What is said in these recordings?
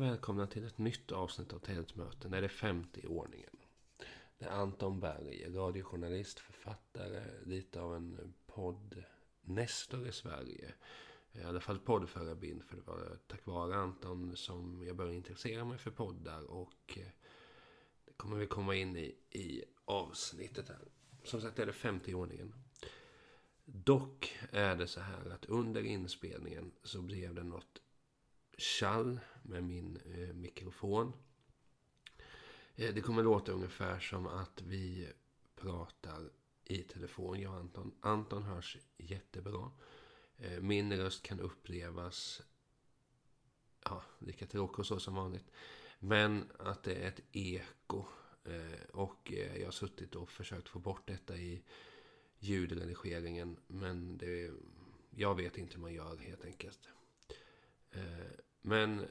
välkomna till ett nytt avsnitt av Tältmöten. Det är det femte i ordningen. Det är Anton Berg, radiojournalist, författare, lite av en podd-nestor i Sverige. Eh, I alla fall poddförebild, för det var tack vare Anton som jag började intressera mig för poddar och eh, det kommer vi komma in i i avsnittet här. Som sagt är det femte i ordningen. Dock är det så här att under inspelningen så blev det något tjall med min eh, mikrofon. Eh, det kommer låta ungefär som att vi pratar i telefon, jag och Anton. Anton hörs jättebra. Eh, min röst kan upplevas ja, lika tråkig och så som vanligt. Men att det är ett eko. Eh, och eh, jag har suttit och försökt få bort detta i ljudredigeringen. Men det, jag vet inte hur man gör helt enkelt. Eh, men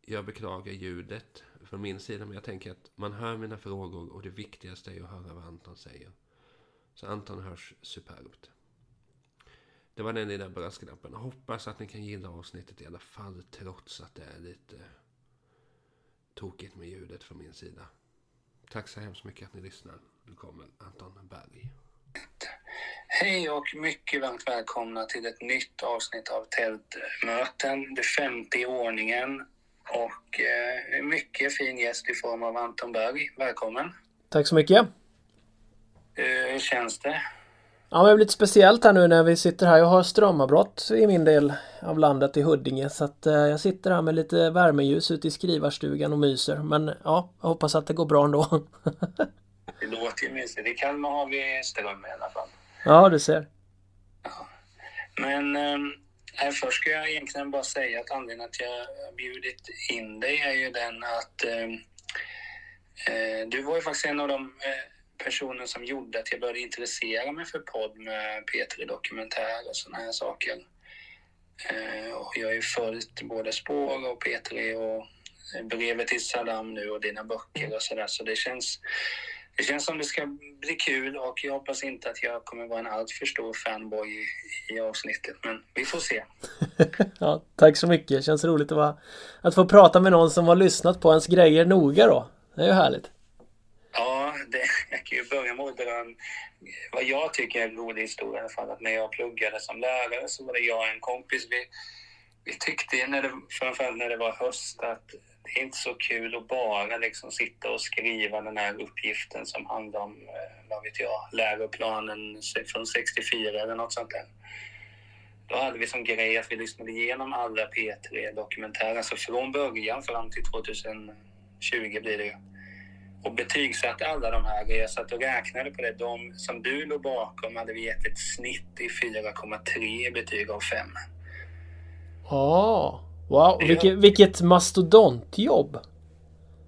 jag beklagar ljudet från min sida. Men jag tänker att man hör mina frågor och det viktigaste är att höra vad Anton säger. Så Anton hörs superbt. Det var den lilla brasklappen. Hoppas att ni kan gilla avsnittet i alla fall. Trots att det är lite tokigt med ljudet från min sida. Tack så hemskt mycket att ni lyssnar. Nu kommer Anton Berg. Hej och mycket varmt välkomna till ett nytt avsnitt av Tältmöten, det femte i ordningen. Och eh, mycket fin gäst i form av Anton Berg. Välkommen! Tack så mycket! Eh, hur känns det? Ja, men det är lite speciellt här nu när vi sitter här. Jag har strömavbrott i min del av landet i Huddinge så att eh, jag sitter här med lite värmeljus ute i skrivarstugan och myser. Men ja, jag hoppas att det går bra ändå. det låter ju mysigt. I Kalmar har vi ström i alla fall. Ja, du ser. Ja. Men eh, först ska jag egentligen bara säga att anledningen att jag bjudit in dig är ju den att ehm, eh, du var ju faktiskt en av de eh, personer som gjorde att jag började intressera mig för podd med P3 Dokumentär och sådana här saker. Eh, och jag har ju följt både Spår och P3 och brevet till Saddam nu och dina böcker och sådär så det känns det känns som det ska bli kul och jag hoppas inte att jag kommer vara en alltför stor fanboy i, i avsnittet. Men vi får se. ja, tack så mycket. Det känns roligt att, vara, att få prata med någon som har lyssnat på ens grejer noga då. Det är ju härligt. Ja, det, jag kan ju börja med att dra en, vad jag tycker är en rolig historia i alla fall. Att när jag pluggade som lärare så var det jag och en kompis. Vi, vi tyckte, när det, framförallt när det var höst, att det är inte så kul att bara liksom sitta och skriva den här uppgiften som handlar om, eh, vad vet jag, läroplanen från 64 eller något sånt där. Då hade vi som grej att vi lyssnade igenom alla P3-dokumentärer, alltså från början fram till 2020 blir det ju. Och betygsatte alla de här. Jag satt och räknade på det. De som du låg bakom hade vi gett ett snitt i 4,3 betyg av 5. Ja. Wow, vilket, vilket mastodontjobb!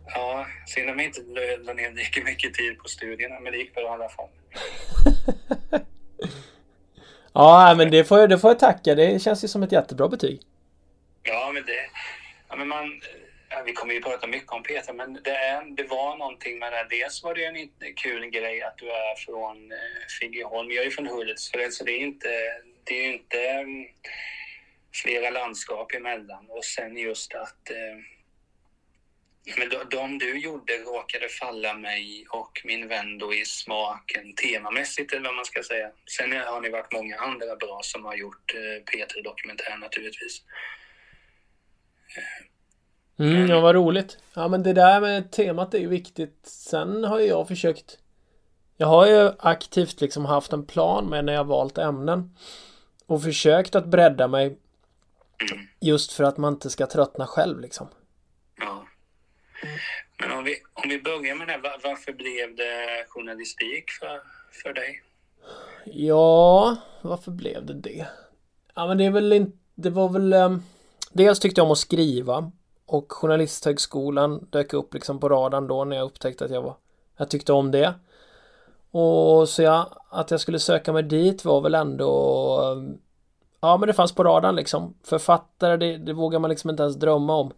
Ja, synd att vi inte la ner lika mycket tid på studierna, men det gick bra i alla fall. ja, men det får, jag, det får jag tacka. Det känns ju som ett jättebra betyg. Ja, men det... Ja, men man, ja, vi kommer ju prata mycket om Peter, men det, är, det var någonting med det. Dels var det en kul grej att du är från eh, Figeholm. Jag är från Hultsfred, så det är inte... Det är inte mm, flera landskap emellan och sen just att eh, men de, de du gjorde råkade falla mig och min vän då i smaken temamässigt eller vad man ska säga. Sen har ni varit många andra bra som har gjort eh, P3 Dokumentär naturligtvis. Eh, mm, ja, vad roligt. Ja, men det där med temat är ju viktigt. Sen har ju jag försökt Jag har ju aktivt liksom haft en plan med när jag valt ämnen och försökt att bredda mig Just för att man inte ska tröttna själv liksom. Ja. Men om vi, om vi börjar med det, varför blev det journalistik för, för dig? Ja, varför blev det det? Ja men det är väl inte, det var väl um, Dels tyckte jag om att skriva och Journalisthögskolan dök upp liksom på radarn då när jag upptäckte att jag var Jag tyckte om det. Och så jag, att jag skulle söka mig dit var väl ändå um, Ja men det fanns på radarn liksom. Författare det, det vågar man liksom inte ens drömma om.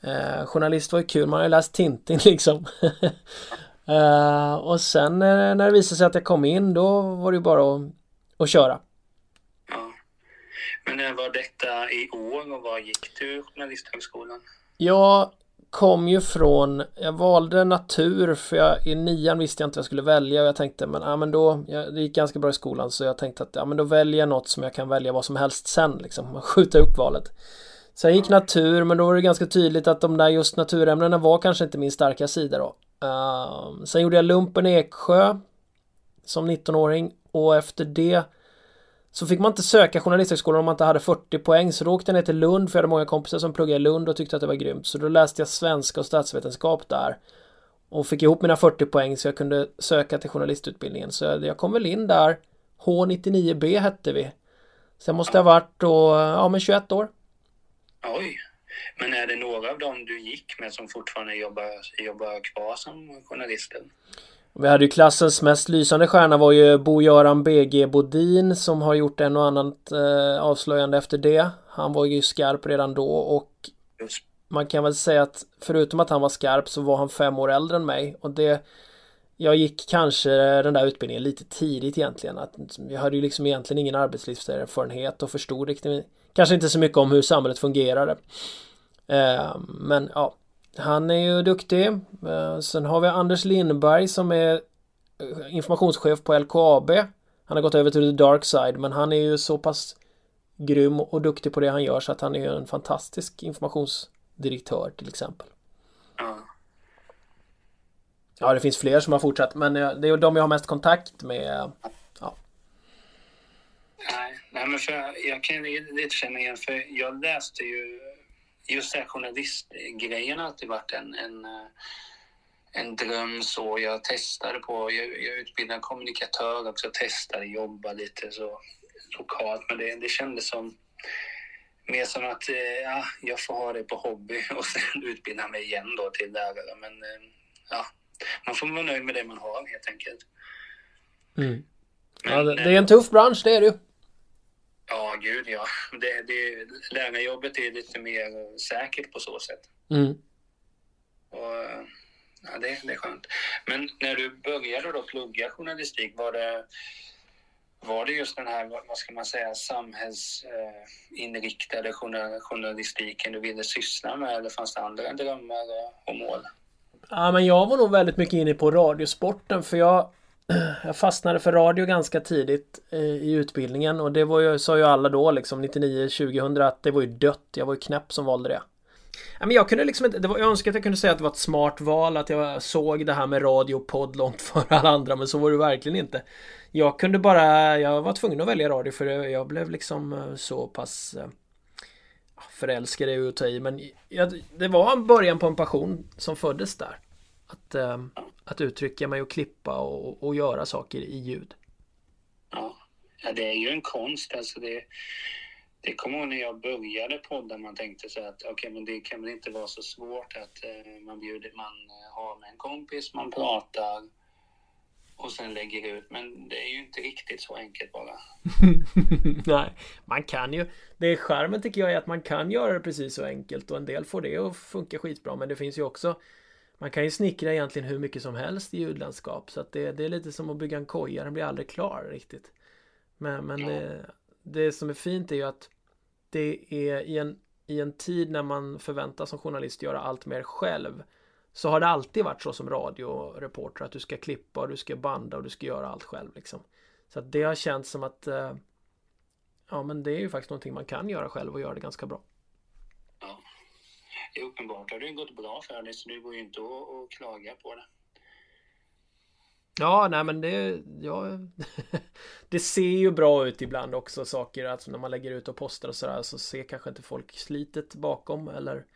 Eh, journalist var ju kul, man har ju läst Tintin liksom. eh, och sen eh, när det visade sig att jag kom in då var det ju bara att, att köra. Ja. Men när var detta i år och var gick du Journalisthögskolan? Jag kom ju från, jag valde natur för jag, i nian visste jag inte vad jag skulle välja och jag tänkte men, ja, men då, jag, det gick ganska bra i skolan så jag tänkte att ja, men då väljer jag något som jag kan välja vad som helst sen liksom, skjuta upp valet. Så jag gick natur men då var det ganska tydligt att de där just naturämnena var kanske inte min starka sida då. Uh, sen gjorde jag lumpen i Eksjö som 19-åring och efter det så fick man inte söka Journalisthögskolan om man inte hade 40 poäng. Så då åkte jag ner till Lund för jag hade många kompisar som pluggade i Lund och tyckte att det var grymt. Så då läste jag svenska och statsvetenskap där. Och fick ihop mina 40 poäng så jag kunde söka till journalistutbildningen. Så jag kom väl in där. H99B hette vi. Sen måste jag ha varit då, ja men 21 år. Oj! Men är det några av dem du gick med som fortfarande jobbar, jobbar kvar som journalister? Vi hade ju klassens mest lysande stjärna var ju Bo-Göran BG Bodin som har gjort en och annat eh, avslöjande efter det. Han var ju skarp redan då och man kan väl säga att förutom att han var skarp så var han fem år äldre än mig och det jag gick kanske den där utbildningen lite tidigt egentligen. Att jag hade ju liksom egentligen ingen arbetslivserfarenhet och förstod riktigt kanske inte så mycket om hur samhället fungerade. Eh, men ja, han är ju duktig. Eh, sen har vi Anders Lindberg som är eh, informationschef på LKAB. Han har gått över till the dark side men han är ju så pass grym och duktig på det han gör så att han är ju en fantastisk informationsdirektör till exempel. Ja. Ja, det finns fler som har fortsatt men det är de jag har mest kontakt med. Ja. Nej, nej men för jag kan lite känna igen för jag läste ju just det här journalistgrejen har alltid varit en, en, eh, en dröm så. Jag testade på, jag, jag utbildade kommunikatör också, testade jobba lite så lokalt. Men det, det kändes som mer som att eh, ja, jag får ha det på hobby och sen utbilda mig igen då till lärare. Men eh, ja, man får vara nöjd med det man har helt enkelt. Mm. Men, ja, det, det, är en tuff bransch, det är det ju. Ja, gud ja. Det, det, lärarjobbet är lite mer säkert på så sätt. Mm. Och, ja, det, det är skönt. Men när du började då plugga journalistik, var det, var det just den här, vad ska man säga, samhällsinriktade journalistiken du ville syssla med eller fanns det andra drömmar och mål? Ja, men jag var nog väldigt mycket inne på radiosporten för jag jag fastnade för radio ganska tidigt eh, i utbildningen och det var ju, sa ju alla då liksom 99, 2000 att det var ju dött. Jag var ju knäpp som valde det. Men jag kunde liksom inte, det var, jag önskar att jag kunde säga att det var ett smart val, att jag såg det här med radio och podd långt före alla andra, men så var det verkligen inte. Jag kunde bara, jag var tvungen att välja radio för jag blev liksom eh, så pass eh, förälskad i att ta i, men jag, det var en början på en passion som föddes där. Att, att uttrycka mig och klippa och, och göra saker i ljud. Ja. ja, det är ju en konst. Alltså det, det kommer ihåg när jag började podda, man tänkte så att okej, okay, men det kan väl inte vara så svårt att eh, man bjuder, man eh, har med en kompis, man pratar och sen lägger ut. Men det är ju inte riktigt så enkelt bara. Nej, man kan ju. Det är skärmen tycker jag är att man kan göra det precis så enkelt och en del får det att funka skitbra. Men det finns ju också man kan ju snickra egentligen hur mycket som helst i ljudlandskap så att det, det är lite som att bygga en koja, den blir aldrig klar riktigt. Men, men det, det som är fint är ju att det är i en, i en tid när man förväntas som journalist göra allt mer själv så har det alltid varit så som radioreporter att du ska klippa och du ska banda och du ska göra allt själv liksom. Så att det har känts som att eh, ja men det är ju faktiskt någonting man kan göra själv och göra det ganska bra det är uppenbart har det gått bra för dig så det går ju inte att, att klaga på det. Ja, nej men det, ja, det ser ju bra ut ibland också saker, alltså när man lägger ut och postar och sådär så ser kanske inte folk slitet bakom eller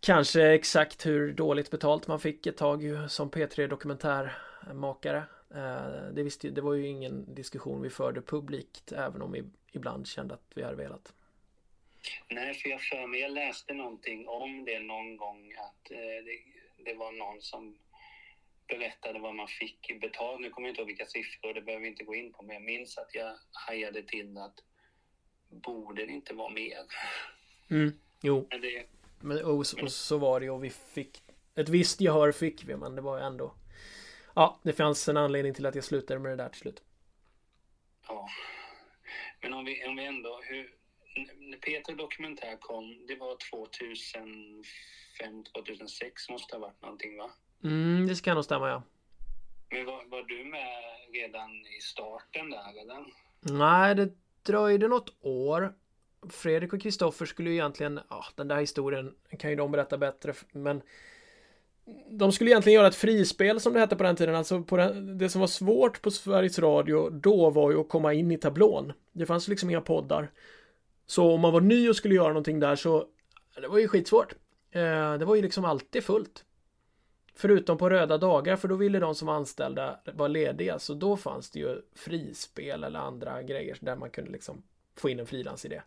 kanske exakt hur dåligt betalt man fick ett tag som P3 dokumentärmakare. Eh, det, visste, det var ju ingen diskussion vi förde publikt även om vi ibland kände att vi hade velat. Nej, för jag för mig, jag läste någonting om det någon gång att eh, det, det, var någon som berättade vad man fick betalt. Nu kommer jag inte ihåg vilka siffror, det behöver vi inte gå in på, men jag minns att jag hajade till att borde det inte vara mer? Mm, jo. Men, det, men och, och så var det och vi fick ett visst gehör fick vi, men det var ändå Ja, det fanns en anledning till att jag slutade med det där till slut. Ja. Men om vi, om vi ändå, hur, när Peter Dokumentär kom, det var 2005-2006 måste det ha varit någonting va? Mm, det ska nog stämma ja. Men var, var du med redan i starten där eller? Nej, det dröjde något år. Fredrik och Kristoffer skulle ju egentligen, ja den där historien kan ju de berätta bättre, men de skulle egentligen göra ett frispel som det hette på den tiden. Alltså på den, det som var svårt på Sveriges Radio då var ju att komma in i tablån. Det fanns liksom inga poddar. Så om man var ny och skulle göra någonting där så det var ju skitsvårt. Eh, det var ju liksom alltid fullt. Förutom på röda dagar för då ville de som var anställda vara lediga så då fanns det ju frispel eller andra grejer där man kunde liksom få in en frilansidé.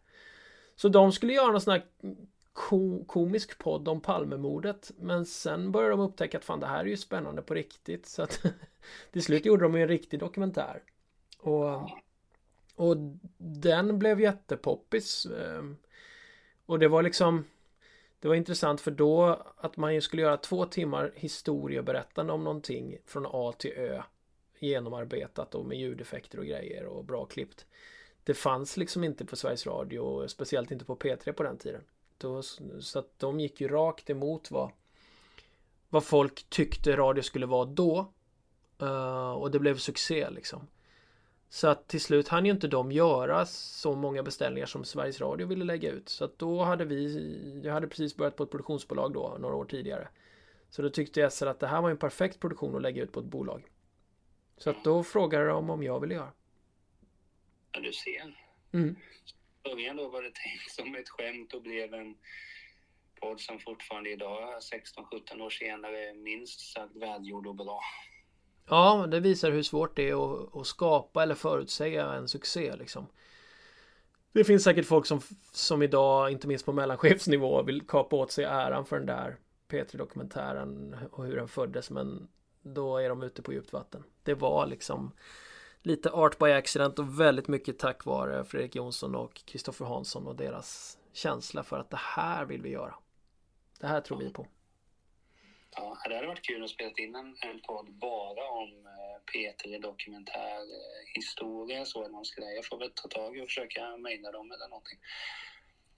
Så de skulle göra någon sån här ko komisk podd om Palmemordet men sen började de upptäcka att fan det här är ju spännande på riktigt så att till slut gjorde de ju en riktig dokumentär. Och, och den blev jättepoppis. Ehm, och det var liksom det var intressant för då att man skulle göra två timmar historieberättande om någonting från A till Ö genomarbetat och med ljudeffekter och grejer och bra klippt. Det fanns liksom inte på Sveriges Radio speciellt inte på P3 på den tiden. Då, så att de gick ju rakt emot vad, vad folk tyckte radio skulle vara då. Uh, och det blev succé liksom. Så att till slut hann ju inte de göra så många beställningar som Sveriges Radio ville lägga ut. Så att då hade vi, jag hade precis börjat på ett produktionsbolag då, några år tidigare. Så då tyckte SR att det här var en perfekt produktion att lägga ut på ett bolag. Så att då frågade de om jag ville göra. Ja, du ser. Mm. Början då var det tänkt som ett skämt och blev en podd som fortfarande idag, 16-17 år senare, minst sagt välgjord och bra. Ja, det visar hur svårt det är att, att skapa eller förutsäga en succé liksom. Det finns säkert folk som, som idag, inte minst på mellanchefsnivå, vill kapa åt sig äran för den där P3-dokumentären och hur den föddes, men då är de ute på djupt vatten. Det var liksom lite art by accident och väldigt mycket tack vare Fredrik Jonsson och Kristoffer Hansson och deras känsla för att det här vill vi göra. Det här tror vi på. Ja, det hade varit kul att spela in en, en podd bara om eh, P3 dokumentär eh, historia så eller något Jag får väl ta tag i och försöka mejla dem eller någonting.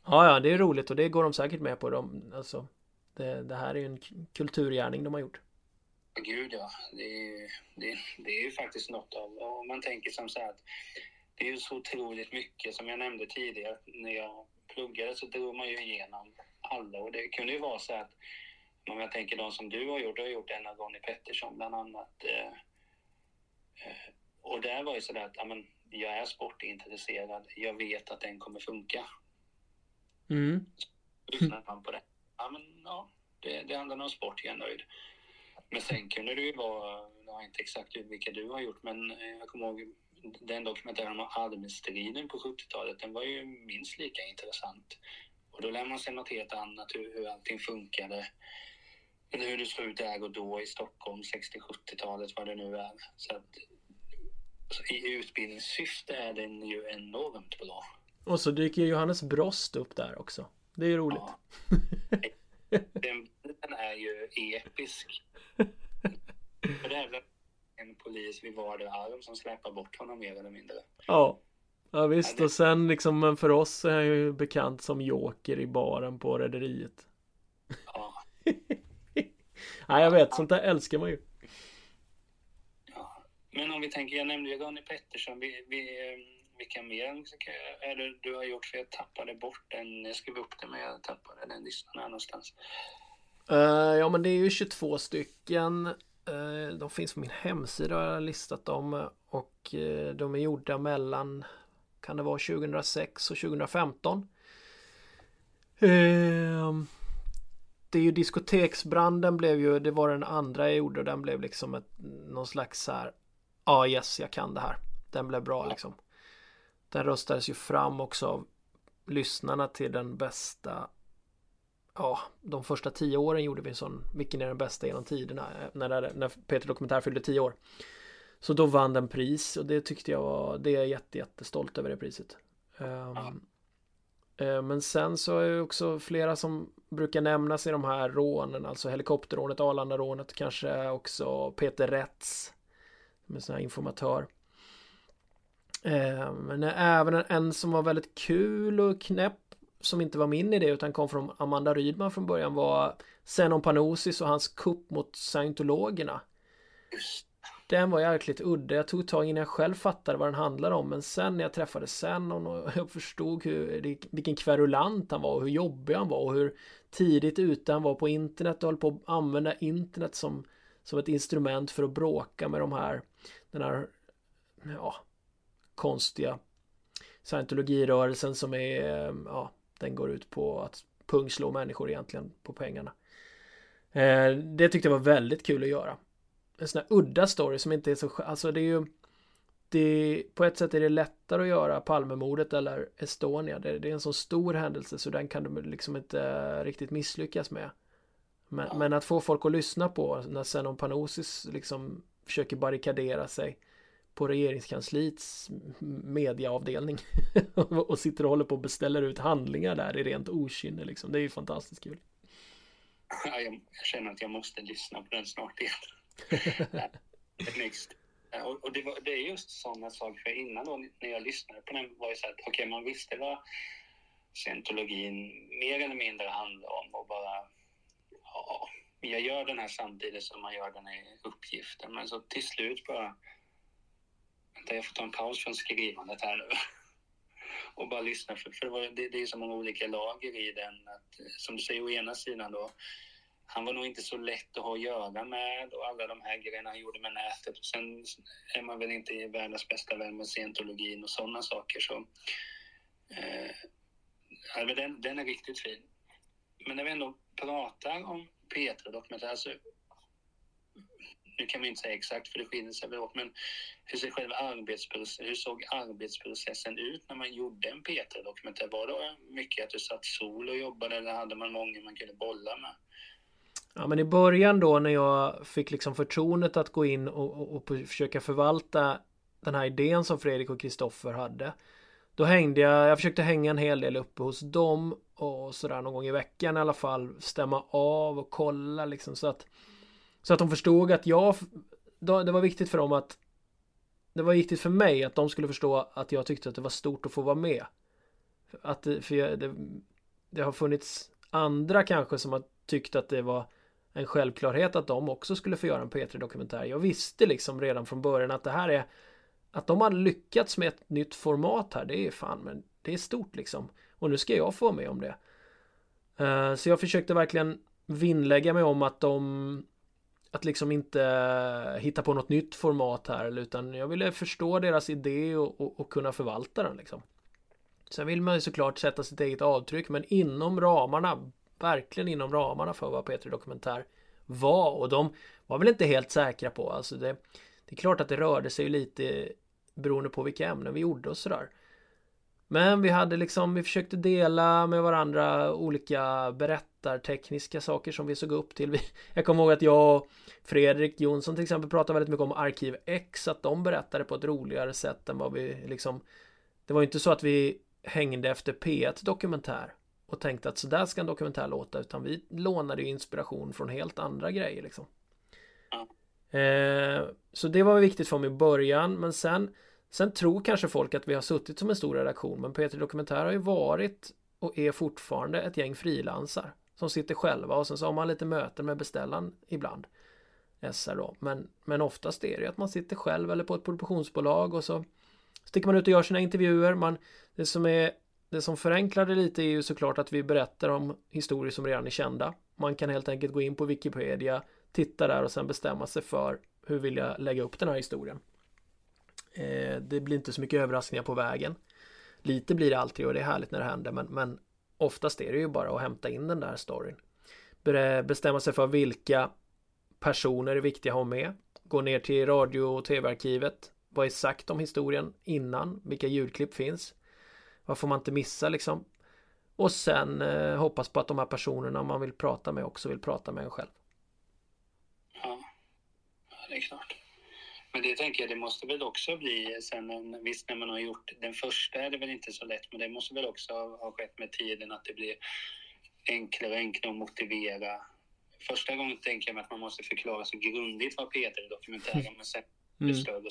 Ja, ja, det är roligt och det går de säkert med på. Dem. Alltså, det, det här är ju en kulturgärning de har gjort. Gud ja, det är, det, det är ju faktiskt något av, om man tänker som så här att det är ju så otroligt mycket som jag nämnde tidigare, när jag pluggade så drog man ju igenom alla och det kunde ju vara så att om jag tänker de som du har gjort, du har gjort en av Ronny Pettersson bland annat. Eh, eh, och där var ju sådär att ja, men, jag är sportintresserad, jag vet att den kommer funka. Mm. Lyssnar man på det, ja men ja, det, det handlar om sport, jag är nöjd. Men sen kunde det ju vara, jag har inte exakt vilka du har gjort, men eh, jag kommer ihåg den dokumentären om armstriden på 70-talet, den var ju minst lika intressant. Och då lär man sig något helt annat, hur, hur allting funkade. Eller hur det såg ut och då i Stockholm, 60-70-talet, vad det nu är. Så att, så I utbildningssyfte är den ju enormt bra. Och så dyker Johannes Brost upp där också. Det är ju roligt. Ja. Den, den är ju episk. För det är väl en polis vid varje arm som släpar bort honom mer eller mindre. Ja. Ja visst, ja, det... och sen liksom för oss är han ju bekant som joker i baren på Rederiet. Ja. Nej, jag vet, sånt där älskar man ju. Ja. Men om vi tänker, jag nämnde ju Ronny Pettersson, vi, vi, vilka mer är det du har gjort? För jag tappade bort den, jag skrev upp det men jag tappade den listan här någonstans. Uh, ja men det är ju 22 stycken. Uh, de finns på min hemsida har jag listat dem och uh, de är gjorda mellan kan det vara 2006 och 2015. Det är ju diskoteksbranden blev ju, det var den andra jag gjorde och den blev liksom ett, någon slags så här, ja ah, yes jag kan det här. Den blev bra liksom. Den röstades ju fram också av lyssnarna till den bästa Ja, de första tio åren gjorde vi en sån Vilken är den bästa genom tiderna? När, när Peter Dokumentär fyllde tio år Så då vann den pris och det tyckte jag var Det är jag jätte, jättestolt över det priset um, Men sen så är det också flera som brukar nämnas i de här rånen, alltså helikopterrånet, Arlandarånet, kanske också Peter Rätz, som är sån här informatör. Eh, men även en som var väldigt kul och knäpp som inte var min idé utan kom från Amanda Rydman från början var Zenon Panosis och hans kupp mot scientologerna. Den var jäkligt udda. Jag tog ett tag innan jag själv fattade vad den handlade om. Men sen när jag träffade Zenon och jag förstod hur, vilken kverulant han var och hur jobbig han var och hur tidigt ute han var på internet och höll på att använda internet som, som ett instrument för att bråka med de här den här ja, konstiga scientologirörelsen som är ja, den går ut på att pungslå människor egentligen på pengarna. Eh, det tyckte jag var väldigt kul att göra. En sån här udda story som inte är så, alltså det är ju det, på ett sätt är det lättare att göra Palmemordet eller Estonia. Det, det är en så stor händelse så den kan du liksom inte riktigt misslyckas med. Men, ja. men att få folk att lyssna på när Zenon Panosis liksom försöker barrikadera sig på regeringskansliets mediaavdelning och sitter och håller på och beställer ut handlingar där i rent okynne liksom. Det är ju fantastiskt kul. Ja, jag, känner att jag måste lyssna på den snart igen. Mixed. Eh, och, och det, var, det, är just sådana saker, för innan då när jag lyssnade på den var det så att okej, okay, man visste vad scientologin mer eller mindre handlar om och bara ja, jag gör den här samtidigt som man gör den här uppgiften. Men så till slut bara Vänta, jag får ta en paus från skrivandet här nu. och bara lyssna, för, för det, var, det, det, är så många olika lager i den. Att, som du säger, å ena sidan då, han var nog inte så lätt att ha att göra med och alla de här grejerna han gjorde med nätet. Och sen är man väl inte världens bästa vän med scientologin och sådana saker. Så, eh, den, den är riktigt fin. Men när vi ändå pratar om Petra-dokumentären, alltså nu kan vi inte säga exakt för det skiljer sig väl åt, men hur, sig själva arbetsprocessen, hur såg arbetsprocessen ut när man gjorde en Petra-dokumentär? Var det mycket att du satt sol och jobbade eller hade man många man kunde bolla med? Ja men i början då när jag fick liksom förtroendet att gå in och, och, och försöka förvalta den här idén som Fredrik och Kristoffer hade. Då hängde jag, jag försökte hänga en hel del uppe hos dem och sådär någon gång i veckan i alla fall stämma av och kolla liksom så att så att de förstod att jag Det var viktigt för dem att Det var viktigt för mig att de skulle förstå att jag tyckte att det var stort att få vara med Att för jag, det, det har funnits andra kanske som har tyckt att det var en självklarhet att de också skulle få göra en P3 dokumentär. Jag visste liksom redan från början att det här är att de har lyckats med ett nytt format här. Det är fan, men det är stort liksom. Och nu ska jag få vara med om det. Uh, så jag försökte verkligen vinnlägga mig om att de att liksom inte hitta på något nytt format här utan jag ville förstå deras idé och, och, och kunna förvalta den liksom. Sen vill man ju såklart sätta sitt eget avtryck men inom ramarna verkligen inom ramarna för vad Petri Dokumentär var och de var väl inte helt säkra på alltså det, det är klart att det rörde sig lite beroende på vilka ämnen vi gjorde och sådär. Men vi hade liksom, vi försökte dela med varandra olika berättartekniska saker som vi såg upp till. Jag kommer ihåg att jag och Fredrik Jonsson till exempel pratade väldigt mycket om Arkiv X, att de berättade på ett roligare sätt än vad vi liksom Det var ju inte så att vi hängde efter P1 dokumentär och tänkte att sådär ska en dokumentär låta utan vi lånade ju inspiration från helt andra grejer liksom. Eh, så det var viktigt för mig i början men sen Sen tror kanske folk att vi har suttit som en stor redaktion men P3 Dokumentär har ju varit och är fortfarande ett gäng frilansar som sitter själva och sen så har man lite möten med beställaren ibland. SR då. Men, men oftast är det att man sitter själv eller på ett produktionsbolag och så sticker man ut och gör sina intervjuer. Man, det som är det som förenklar det lite är ju såklart att vi berättar om historier som redan är kända. Man kan helt enkelt gå in på Wikipedia, titta där och sen bestämma sig för hur vill jag lägga upp den här historien. Eh, det blir inte så mycket överraskningar på vägen. Lite blir det alltid och det är härligt när det händer men, men oftast är det ju bara att hämta in den där storyn. Bestämma sig för vilka personer är viktiga att ha med. Gå ner till radio och tv-arkivet. Vad är sagt om historien innan? Vilka ljudklipp finns? Vad får man inte missa liksom? Och sen eh, hoppas på att de här personerna man vill prata med också vill prata med en själv. Ja, det är klart. Men det tänker jag, det måste väl också bli sen, en, visst när man har gjort den första är det väl inte så lätt, men det måste väl också ha skett med tiden att det blir enklare och enklare att motivera. Första gången tänker jag mig att man måste förklara så grundligt vad Peter är dokumentären, men sen mm. större.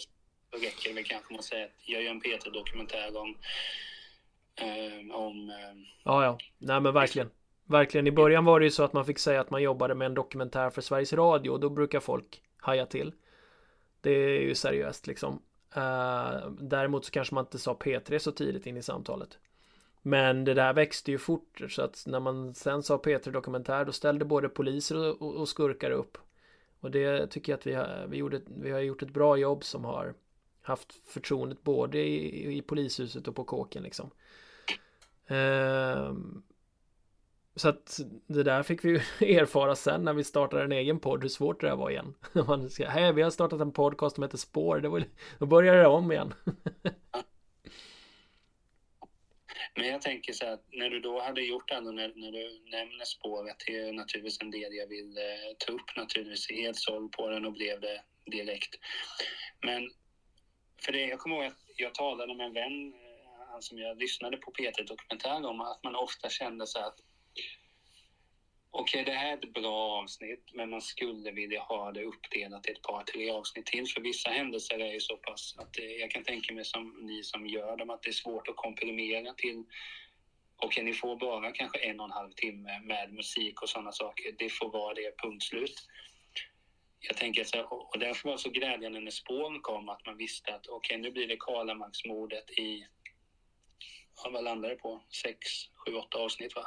då räcker det väl kanske med att säga att jag gör en Peter-dokumentär om... Eh, om eh, Ja, ja. Nej, men verkligen. Verkligen. I början var det ju så att man fick säga att man jobbade med en dokumentär för Sveriges Radio och då brukar folk haja till. Det är ju seriöst liksom. Uh, däremot så kanske man inte sa P3 så tidigt in i samtalet. Men det där växte ju fort så att när man sen sa P3 Dokumentär då ställde både poliser och, och skurkar upp. Och det tycker jag att vi har, vi, gjorde, vi har gjort ett bra jobb som har haft förtroendet både i, i polishuset och på kåken liksom. Uh, så att det där fick vi erfara sen när vi startade en egen podd hur svårt det där var igen. Man ska, hej vi har startat en podcast som heter Spår. Det var, då börjar det om igen. Men jag tänker så att när du då hade gjort ändå när, när du nämner spåret, det är naturligtvis en del jag vill eh, ta upp naturligtvis. Helt såld på den och blev det direkt. Men för det, jag kommer ihåg att jag talade med en vän, eh, han som jag lyssnade på Peter dokumentär om, att man ofta kände så att okej, det här är ett bra avsnitt, men man skulle vilja ha det uppdelat i ett par, tre avsnitt till. För vissa händelser är ju så pass att det, jag kan tänka mig som ni som gör dem, att det är svårt att komprimera till Okej, ni får bara kanske en och en halv timme med musik och sådana saker. Det får vara det, punkt slut. Jag tänker så och därför var det så glädjande när spåren kom att man visste att okej, nu blir det Karlamarksmordet i, ja, vad landar det på? Sex, sju, åtta avsnitt va?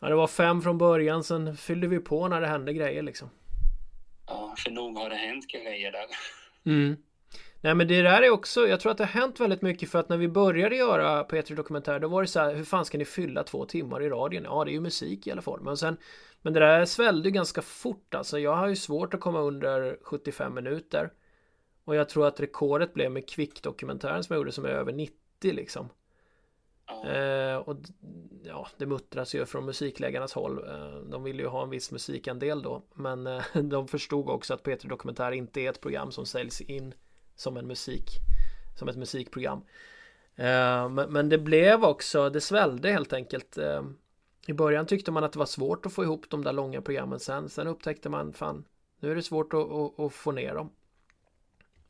Ja, det var fem från början, sen fyllde vi på när det hände grejer liksom. Ja, för nog har det hänt grejer där. Mm. Nej men det där är också, jag tror att det har hänt väldigt mycket för att när vi började göra P3 Dokumentär då var det så här, hur fan ska ni fylla två timmar i radion? Ja, det är ju musik i alla fall. Men sen, men det där svällde ganska fort alltså. Jag har ju svårt att komma under 75 minuter. Och jag tror att rekordet blev med Kvick-dokumentären som jag gjorde som är över 90 liksom. Eh, och ja, det muttras ju från musikläggarnas håll. Eh, de ville ju ha en viss musikandel då. Men eh, de förstod också att P3 Dokumentär inte är ett program som säljs in som en musik. Som ett musikprogram. Eh, men, men, det blev också, det svällde helt enkelt. Eh, I början tyckte man att det var svårt att få ihop de där långa programmen sen. Sen upptäckte man, fan, nu är det svårt att, att, att få ner dem.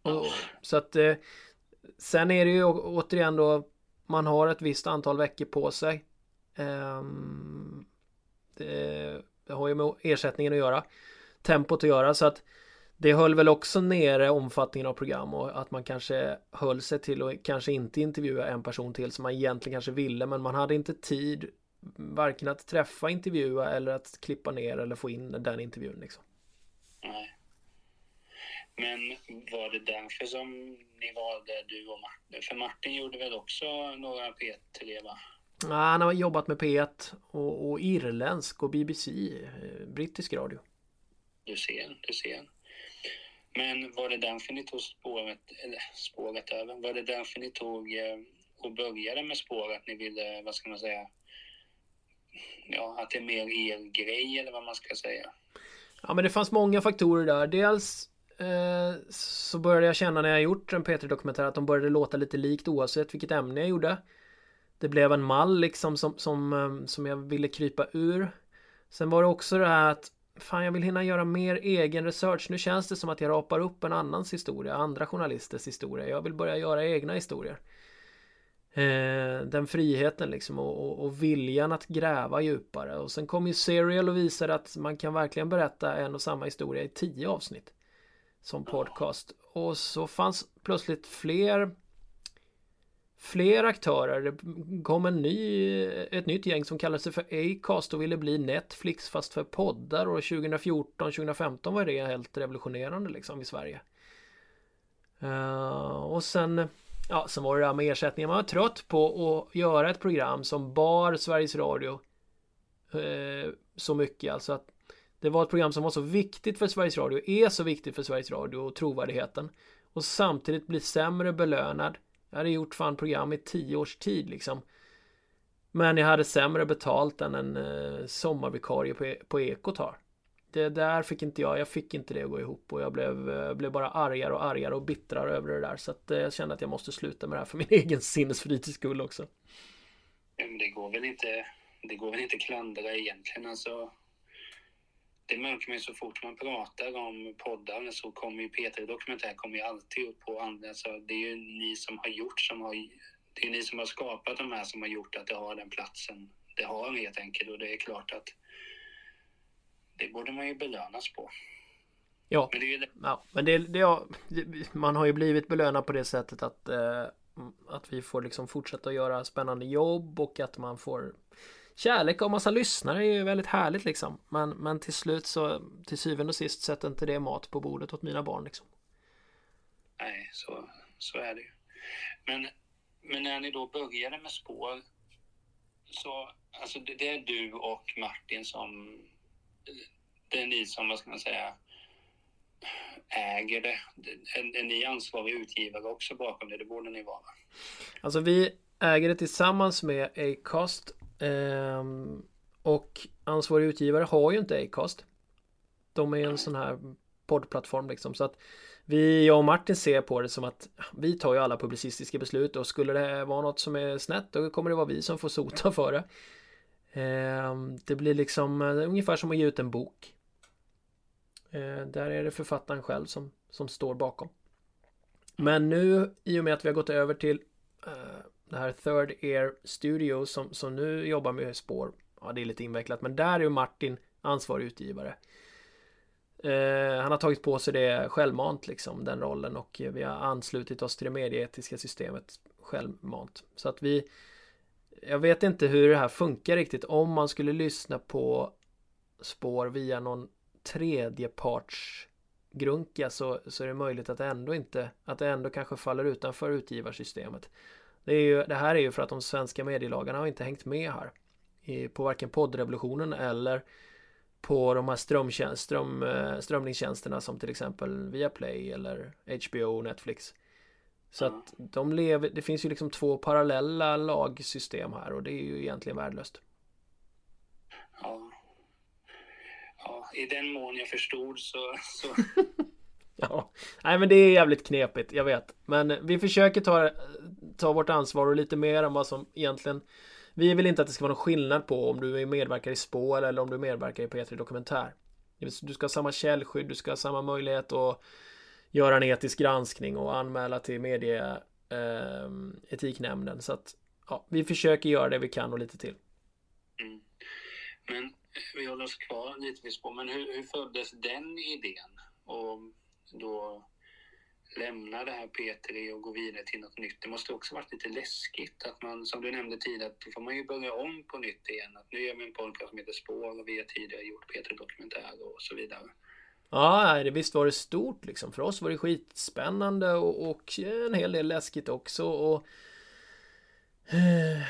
Och, så att eh, Sen är det ju återigen då man har ett visst antal veckor på sig. Ehm, det, det har ju med ersättningen att göra. Tempot att göra så att det höll väl också nere omfattningen av program och att man kanske höll sig till och kanske inte intervjua en person till som man egentligen kanske ville men man hade inte tid varken att träffa, intervjua eller att klippa ner eller få in den intervjun liksom. Nej. Men var det därför som ni valde du och Martin? För Martin gjorde väl också några P3 va? Ja, han har jobbat med P1 och, och irländsk och BBC, eh, brittisk radio. Du ser, du ser. Men var det därför ni tog spåret, eller spåret över, var det därför ni tog eh, och började med spåret? Ni ville, vad ska man säga, ja, att det är mer er grej eller vad man ska säga? Ja, men det fanns många faktorer där. Dels Eh, så började jag känna när jag gjort en P3-dokumentär att de började låta lite likt oavsett vilket ämne jag gjorde. Det blev en mall liksom som, som, eh, som jag ville krypa ur. Sen var det också det här att Fan jag vill hinna göra mer egen research. Nu känns det som att jag rapar upp en annans historia, andra journalisters historia. Jag vill börja göra egna historier. Eh, den friheten liksom och, och, och, viljan att gräva djupare. Och sen kom ju Serial och visade att man kan verkligen berätta en och samma historia i tio avsnitt som podcast. Och så fanns plötsligt fler fler aktörer. Det kom en ny, ett nytt gäng som kallade sig för Acast och ville bli Netflix fast för poddar och 2014, 2015 var det helt revolutionerande liksom i Sverige. Uh, och sen, ja, sen var det där med ersättningen. Man var trött på att göra ett program som bar Sveriges Radio uh, så mycket. Alltså att det var ett program som var så viktigt för Sveriges Radio, är så viktigt för Sveriges Radio och trovärdigheten. Och samtidigt bli sämre belönad. Jag hade gjort fan program i tio års tid liksom. Men jag hade sämre betalt än en eh, sommarvikarie på, e-, på Ekot har. Det där fick inte jag, jag fick inte det att gå ihop och jag blev, eh, blev bara argare och argare och bittrare över det där. Så att eh, jag kände att jag måste sluta med det här för min egen sinnesfrids skull också. Men det går väl inte, det går väl inte klandra egentligen alltså man ju så fort man pratar om poddar så kommer ju P3 Dokumentär kommer ju alltid upp på andra. Alltså, det är ju ni som har gjort som har, det är ni som har skapat de här som har gjort att det har den platsen det har helt enkelt och det är klart att det borde man ju belönas på. Ja, men det, det. Ja, men det, det har, man har ju blivit belönad på det sättet att, eh, att vi får liksom fortsätta göra spännande jobb och att man får kärlek och massa lyssnare är ju väldigt härligt liksom. Men, men till slut så till syvende och sist sätter inte det mat på bordet åt mina barn liksom. Nej, så, så är det ju. Men, men när ni då började med spår så alltså det, det är du och Martin som det är ni som, vad ska man säga, äger det. Är, är ni ansvarig utgivare också bakom det? Det borde ni vara. Alltså vi äger det tillsammans med Acast Ehm, och ansvarig utgivare har ju inte Acast. De är en sån här poddplattform liksom. Så att vi, jag och Martin ser på det som att vi tar ju alla publicistiska beslut och skulle det vara något som är snett då kommer det vara vi som får sota för det. Ehm, det blir liksom eh, ungefär som att ge ut en bok. Ehm, där är det författaren själv som, som står bakom. Men nu i och med att vi har gått över till eh, det här Third Air Studio som, som nu jobbar med spår. Ja, det är lite invecklat, men där är ju Martin ansvarig utgivare. Eh, han har tagit på sig det självmant liksom, den rollen och vi har anslutit oss till det medieetiska systemet självmant. Så att vi Jag vet inte hur det här funkar riktigt om man skulle lyssna på spår via någon tredjeparts grunka så, så är det möjligt att det ändå inte att det ändå kanske faller utanför utgivarsystemet. Det, ju, det här är ju för att de svenska medielagarna har inte hängt med här. I, på varken poddrevolutionen eller på de här strömtjänst, ström, eh, strömningstjänsterna som till exempel Viaplay eller HBO och Netflix. Så att de lever, det finns ju liksom två parallella lagsystem här och det är ju egentligen värdelöst. Ja. Ja, i den mån jag förstod så... så... ja, nej men det är jävligt knepigt, jag vet. Men vi försöker ta ta vårt ansvar och lite mer än vad som egentligen Vi vill inte att det ska vara någon skillnad på om du medverkar i spår eller om du medverkar i P3 Dokumentär. Du ska ha samma källskydd, du ska ha samma möjlighet att göra en etisk granskning och anmäla till medieetiknämnden. eh, etiknämnden. Så att ja, vi försöker göra det vi kan och lite till. Mm. Men eh, vi håller oss kvar lite vid spår. Men hur, hur föddes den idén? Och då lämna det här P3 och gå vidare till något nytt. Det måste också varit lite läskigt att man, som du nämnde tidigare, att då får man ju börja om på nytt igen. Att nu gör vi en podcast som heter Spår och vi har tidigare gjort P3 Dokumentär och så vidare. Ja, det visst var det stort liksom. För oss var det skitspännande och, och en hel del läskigt också. Och,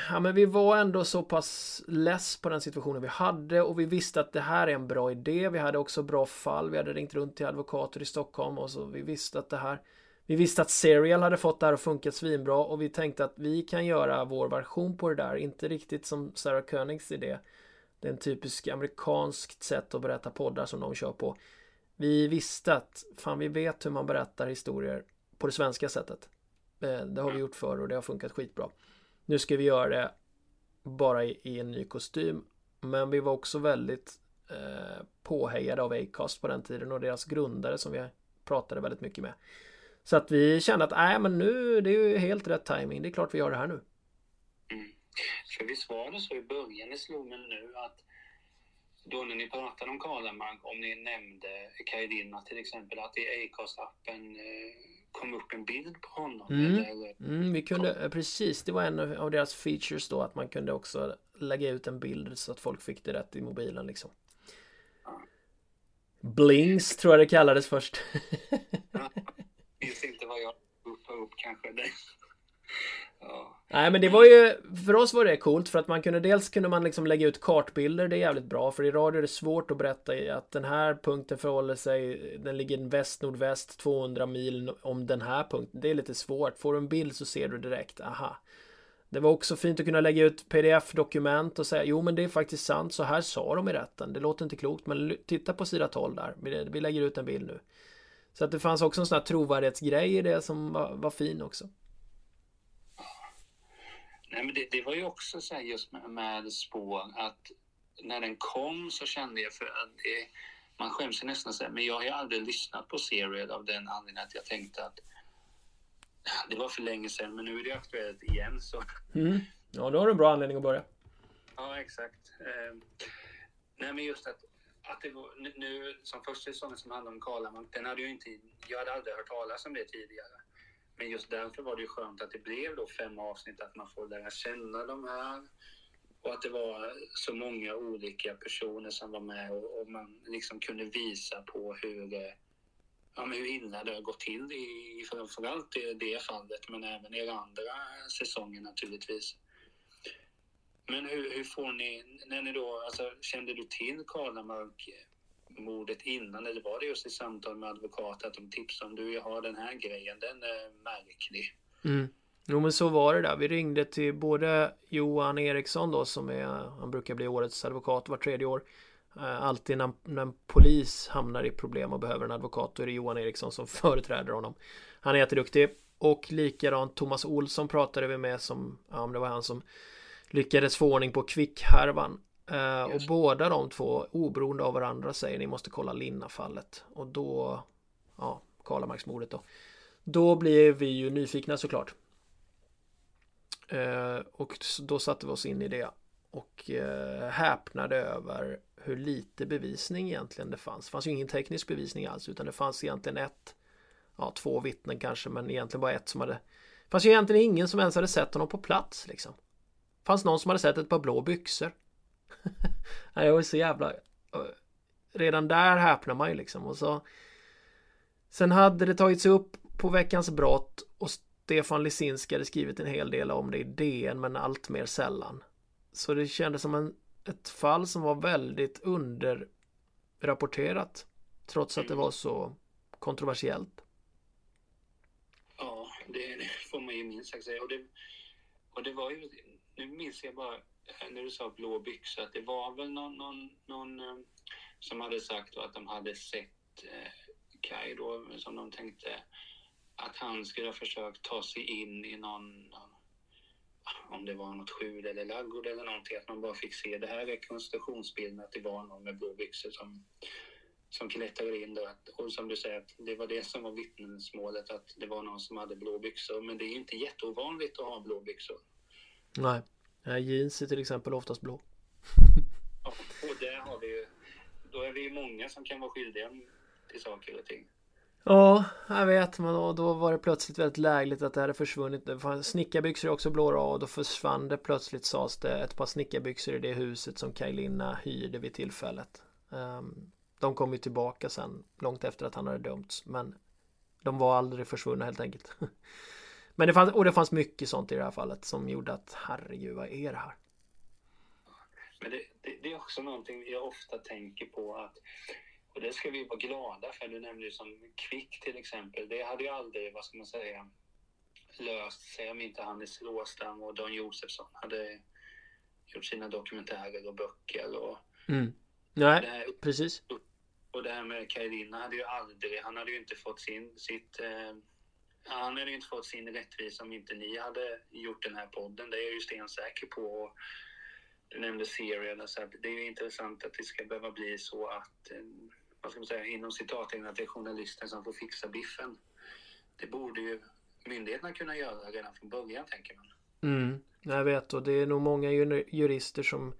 Ja men vi var ändå så pass less på den situationen vi hade och vi visste att det här är en bra idé. Vi hade också bra fall. Vi hade ringt runt till advokater i Stockholm och så vi visste att det här Vi visste att Serial hade fått det här att funka svinbra och vi tänkte att vi kan göra vår version på det där. Inte riktigt som Sarah Koenigs idé. Det är en typisk amerikanskt sätt att berätta poddar som de kör på. Vi visste att fan vi vet hur man berättar historier på det svenska sättet. Eh, det har vi gjort förr och det har funkat skitbra. Nu ska vi göra det bara i, i en ny kostym. Men vi var också väldigt eh, påhejade av Acast på den tiden och deras grundare som vi pratade väldigt mycket med. Så att vi kände att nej men nu det är ju helt rätt timing. Det är klart vi gör det här nu. Mm. För visst var det så i början, det slog mig nu att då när ni pratade om Karlamark, om ni nämnde Kajdina till exempel, att i Acast-appen eh, kom upp en bild på honom? Mm. Eller? Mm, vi kunde, kom... precis, det var en av deras features då att man kunde också lägga ut en bild så att folk fick det rätt i mobilen liksom. Ja. Blings tror jag det kallades först. ja, minns inte vad jag uppade upp kanske. Det. Nej men det var ju, för oss var det coolt för att man kunde dels kunde man liksom lägga ut kartbilder, det är jävligt bra för i radio är det svårt att berätta att den här punkten förhåller sig, den ligger väst nordväst 200 mil om den här punkten. Det är lite svårt, får du en bild så ser du direkt, aha. Det var också fint att kunna lägga ut pdf-dokument och säga jo men det är faktiskt sant, så här sa de i rätten. Det låter inte klokt men titta på sida 12 där, vi lägger ut en bild nu. Så att det fanns också en sån här trovärdighetsgrej i det som var, var fin också. Nej, men det, det, var ju också så här just med, med spår att när den kom så kände jag för att det, man skäms ju nästan säga, men jag har ju aldrig lyssnat på Serial av den anledningen att jag tänkte att det var för länge sedan, men nu är det aktuellt igen. Så. Mm. Ja, då har du en bra anledning att börja. Ja, exakt. Eh, nej, men just att, att det var, nu, nu som första säsongen som handlade om Karlamark, den hade ju inte, jag hade aldrig hört talas om det tidigare. Men just därför var det ju skönt att det blev då fem avsnitt, att man får lära känna de här. Och att det var så många olika personer som var med och, och man liksom kunde visa på hur, ja, men hur illa det har gått till i framförallt i det fallet, men även i andra säsonger naturligtvis. Men hur, hur får ni, när ni då, alltså kände du till Karlamark mordet innan eller var det just i samtal med advokat att de tipsade om du jag har den här grejen, den är märklig. Mm. Jo men så var det där. Vi ringde till både Johan Eriksson då som är, han brukar bli årets advokat var tredje år. Eh, alltid när, när en polis hamnar i problem och behöver en advokat då är det Johan Eriksson som företräder honom. Han är jätteduktig. Och likadant Thomas Olsson pratade vi med som, ja det var han som lyckades få ordning på kvickhärvan. Uh, och båda de två oberoende av varandra säger ni måste kolla Linna-fallet. Och då, ja, Karlamarksmordet då. Då blir vi ju nyfikna såklart. Uh, och då satte vi oss in i det. Och uh, häpnade över hur lite bevisning egentligen det fanns. Det fanns ju ingen teknisk bevisning alls utan det fanns egentligen ett, ja två vittnen kanske men egentligen bara ett som hade det fanns ju egentligen ingen som ens hade sett honom på plats liksom. Det fanns någon som hade sett ett par blå byxor. jag var så jävla... Eh, redan där häpnar man ju liksom. Och så... Sen hade det tagits upp på Veckans brott och Stefan Lisinski hade skrivit en hel del om det i DN men allt mer sällan. Så det kändes som en, ett fall som var väldigt underrapporterat. Trots att det var så kontroversiellt. Ja, det, det får man ju minst sagt säga. Och det, och det var ju, nu minns jag bara när du sa blå byxor, att det var väl någon, någon, någon eh, som hade sagt att de hade sett eh, Kaj då, som de tänkte att han skulle ha försökt ta sig in i någon, någon om det var något skjul eller laggård eller någonting, att man bara fick se det här rekonstruktionsbilden, att det var någon med blå byxor som, som klättrade in där. Och som du säger, att det var det som var vittnesmålet, att det var någon som hade blå byxor. Men det är ju inte jätteovanligt att ha blå byxor. Nej. Nej, jeans är till exempel oftast blå. Ja, och där har vi ju, då är vi ju många som kan vara skyldiga till saker och ting. Ja, jag vet, men då, då var det plötsligt väldigt lägligt att det hade försvunnit. Snickarbyxor är också blåa och då försvann det plötsligt sades det ett par snickarbyxor i det huset som Kajlina hyrde vid tillfället. Um, de kom ju tillbaka sen, långt efter att han hade dömts, men de var aldrig försvunna helt enkelt. Men det fanns, och det fanns mycket sånt i det här fallet som gjorde att herregud, vad är det här? Men det, det, det är också någonting jag ofta tänker på att och det ska vi vara glada för. Du nämnde ju som Kvick till exempel. Det hade ju aldrig, vad ska man säga, löst sig om inte Hannes Råstam och Don Josefsson hade gjort sina dokumentärer och böcker. Och mm. Nej, här, precis. Och det här med Kajlina hade ju aldrig, han hade ju inte fått sin, sitt eh, han hade inte fått sin rättvisa om inte ni hade gjort den här podden. Det är jag ju stensäker på. Du nämnde serien, så det är intressant att det ska behöva bli så att, eh, vad ska man säga, inom citattecken att det är journalisten som får fixa biffen. Det borde ju myndigheterna kunna göra redan från början, tänker man. Mm, jag vet och det är nog många jurister som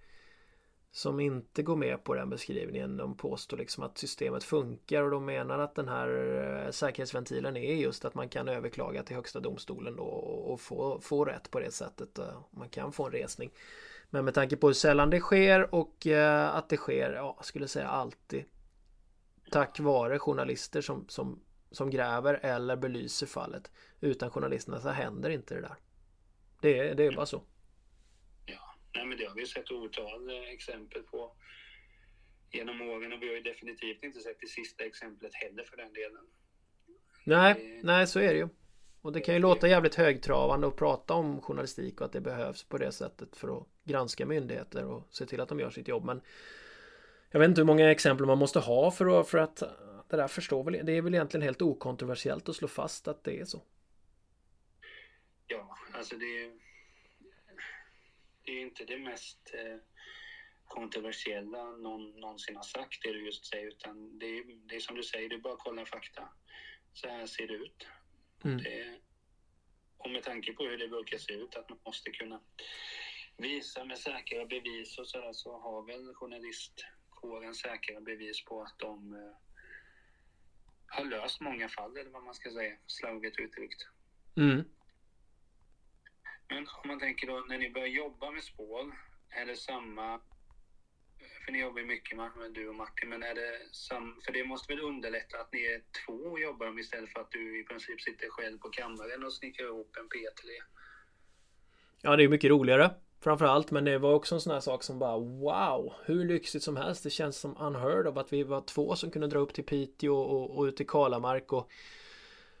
som inte går med på den beskrivningen. De påstår liksom att systemet funkar och de menar att den här eh, säkerhetsventilen är just att man kan överklaga till högsta domstolen då och få, få rätt på det sättet. Eh, man kan få en resning. Men med tanke på hur sällan det sker och eh, att det sker, ja, jag skulle säga alltid tack vare journalister som, som, som gräver eller belyser fallet. Utan journalisterna så händer inte det där. Det det är bara så. Nej, men det har vi sett otal eh, exempel på genom åren och vi har ju definitivt inte sett det sista exemplet heller för den delen. Nej, det... nej så är det ju. Och det kan ju låta jävligt högtravande att prata om journalistik och att det behövs på det sättet för att granska myndigheter och se till att de gör sitt jobb. Men jag vet inte hur många exempel man måste ha för att, för att det där förstår väl, det är väl egentligen helt okontroversiellt att slå fast att det är så. Ja, alltså det det är inte det mest... Eh, kontroversiella någon någonsin har sagt det du just säger utan det är, det är som du säger, du bara kolla fakta. Så här ser det ut. Mm. Det, och med tanke på hur det brukar se ut, att man måste kunna visa med säkra bevis och sådär så har väl journalistkåren säkra bevis på att de eh, har löst många fall, eller vad man ska säga, slarvigt uttryckt. Mm. Men om man tänker då, när ni börjar jobba med spår, är det samma... För ni jobbar ju mycket med, du och Martin, men är det sam, För det måste väl underlätta att ni är två och jobbar med istället för att du i princip sitter själv på kammaren och snickrar ihop en P3. Ja, det är mycket roligare framförallt, men det var också en sån här sak som bara wow, hur lyxigt som helst. Det känns som unheard of att vi var två som kunde dra upp till Piteå och, och ut till Kalamark och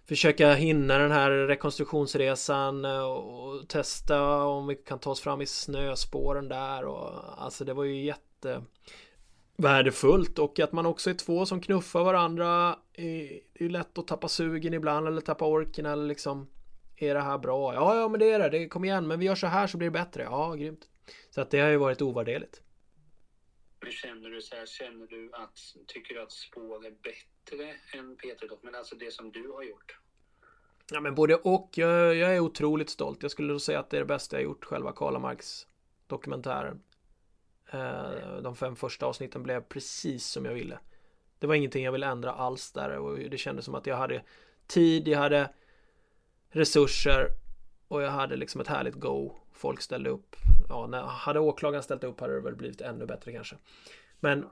försöka hinna den här rekonstruktionsresan eh, och testa om vi kan ta oss fram i snöspåren där och alltså det var ju jätte värdefullt och att man också är två som knuffar varandra. Det är ju lätt att tappa sugen ibland eller tappa orken eller liksom är det här bra? Ja, ja, men det är det. det. Kom igen, men vi gör så här så blir det bättre. Ja, grymt. Så att det har ju varit ovärderligt. Hur känner du så här? Känner du att, tycker du att spår är bättre än Peter dock? Men alltså det som du har gjort? Ja, men både och. Jag, jag är otroligt stolt. Jag skulle säga att det är det bästa jag gjort, själva Karlamarks dokumentären. Eh, de fem första avsnitten blev precis som jag ville. Det var ingenting jag ville ändra alls där och det kändes som att jag hade tid, jag hade resurser och jag hade liksom ett härligt go. Folk ställde upp. Ja, när, hade åklagaren ställt upp hade det väl blivit ännu bättre kanske. Men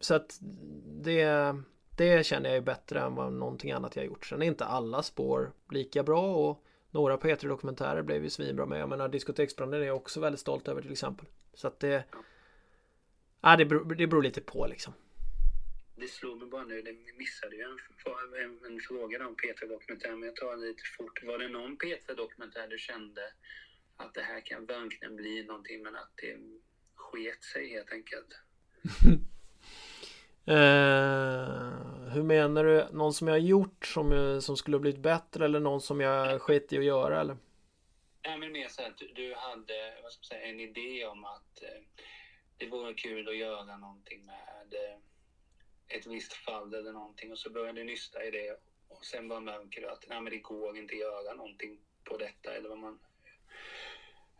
så att det, det känner jag är bättre än vad någonting annat jag gjort. Sen är inte alla spår lika bra och några p e dokumentärer blev ju svinbra med. Jag menar diskoteksbranden är jag också väldigt stolt över till exempel. Så att det... Ja, det beror, det beror lite på liksom det slog mig bara nu, det missade ju en, en, en fråga om p dokumentär men jag tar lite fort. Var det någon p dokumentär du kände att det här kan verkligen bli någonting, men att det sket sig helt enkelt? eh, hur menar du? Någon som jag har gjort som, som skulle ha blivit bättre eller någon som jag skit i att göra eller? Nej, men mer så att du, du hade vad ska man säga, en idé om att eh, det vore kul att göra någonting med eh, ett visst fall eller någonting och så börjar du nysta i det och sen bara märker du att nej, men det går inte att göra någonting på detta eller vad man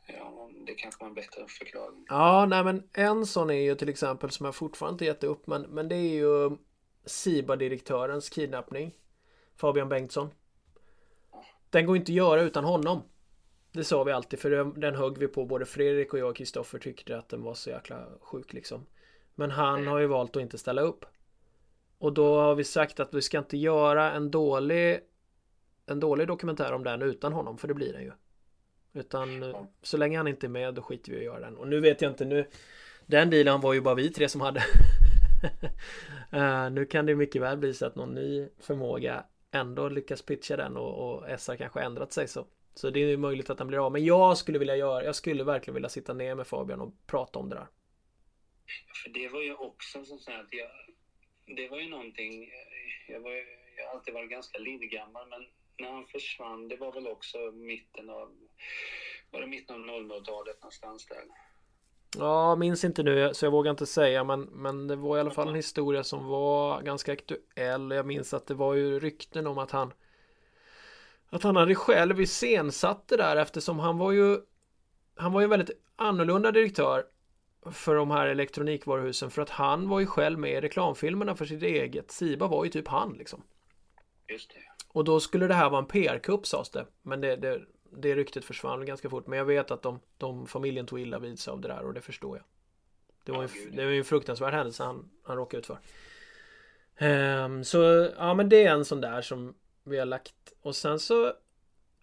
Ja, det kanske var en bättre förklaring. Ja, nej men en sån är ju till exempel som jag fortfarande inte gett upp men, men det är ju SIBA-direktörens kidnappning. Fabian Bengtsson. Den går inte att göra utan honom. Det sa vi alltid för den högg vi på både Fredrik och jag och Kristoffer tyckte att den var så jäkla sjuk liksom. Men han har ju valt att inte ställa upp. Och då har vi sagt att vi ska inte göra en dålig en dålig dokumentär om den utan honom, för det blir den ju. Utan ja. så länge han inte är med, då skiter vi i att göra den. Och nu vet jag inte, nu Den dealen var ju bara vi tre som hade. uh, nu kan det mycket väl bli så att någon ny förmåga ändå lyckas pitcha den och, och SR kanske ändrat sig så. Så det är ju möjligt att den blir av. Men jag skulle vilja göra, jag skulle verkligen vilja sitta ner med Fabian och prata om det där. För det var ju också så att jag, det var ju någonting, jag, var, jag har alltid varit ganska lillgammal men när han försvann, det var väl också mitten av, var det mitten av 00-talet någonstans där? Ja, minns inte nu så jag vågar inte säga men, men det var i alla fall en historia som var ganska aktuell. Jag minns att det var ju rykten om att han att han hade själv iscensatt det där eftersom han var ju han var ju en väldigt annorlunda direktör för de här elektronikvaruhusen för att han var ju själv med i reklamfilmerna för sitt eget. Siba var ju typ han liksom. Just det. Och då skulle det här vara en PR-kupp sades det. Men det, det, det ryktet försvann ganska fort. Men jag vet att de, de familjen tog illa vid sig av det där och det förstår jag. Det var, ju, det var en fruktansvärd händelse han, han råkade ut för. Um, så ja men det är en sån där som vi har lagt. Och sen så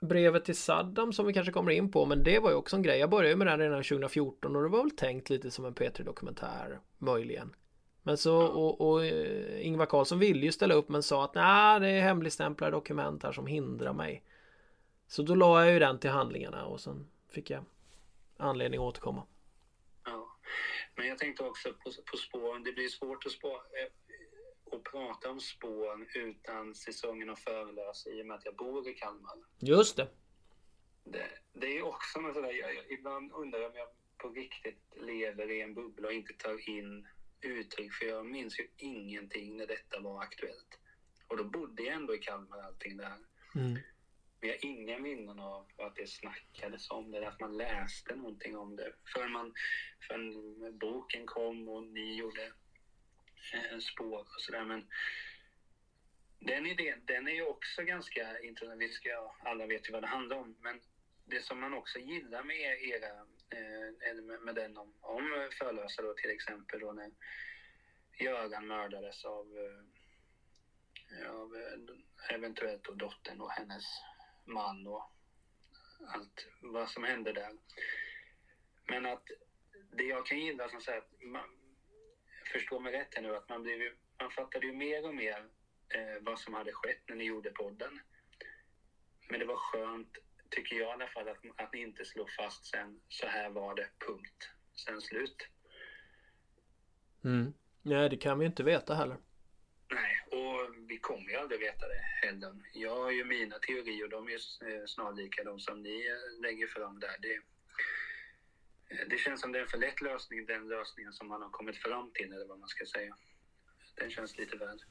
brevet till Saddam som vi kanske kommer in på men det var ju också en grej. Jag började med den redan 2014 och det var väl tänkt lite som en P3 dokumentär möjligen. Men så och, och eh, Ingvar Carlsson ville ju ställa upp men sa att nej det är hemligstämplade dokument här som hindrar mig. Så då la jag ju den till handlingarna och sen fick jag anledning att återkomma. Ja, men jag tänkte också på, på spåren. Det blir svårt att spå, och prata om spåren utan säsongen och föreläsa i och med att jag bor i Kalmar. Just det. Det, det är också något sådär, jag, jag, ibland undrar om jag på riktigt lever i en bubbla och inte tar in uttryck. För jag minns ju ingenting när detta var aktuellt. Och då bodde jag ändå i Kalmar allting det här. Mm. Men jag har inga minnen av att det snackades om det, att man läste någonting om det. Förrän, man, förrän boken kom och ni gjorde eh, spår och sådär. Men den idén, den är ju också ganska intressant. Vi ska, alla vet ju vad det handlar om. Men det som man också gillar med era, eh, med, med den om, om förlösare då till exempel då när Göran mördades av, eh, av eh, eventuellt då dottern och hennes man och allt vad som hände där. Men att det jag kan gilla som sagt, man, förstå mig rätt här nu, att man, blev, ju- man fattade ju mer och mer eh, vad som hade skett när ni gjorde podden. Men det var skönt, tycker jag i alla fall, att, att ni inte slog fast sen, så här var det, punkt. Sen slut. Mm. Nej, det kan vi inte veta heller. Och vi kommer ju aldrig veta det heller. Jag har ju mina teorier och de är ju eh, snarlika de som ni eh, lägger fram där. Det, eh, det känns som det är en för lätt lösning, den lösningen som man har kommit fram till, eller vad man ska säga. Den känns lite väl.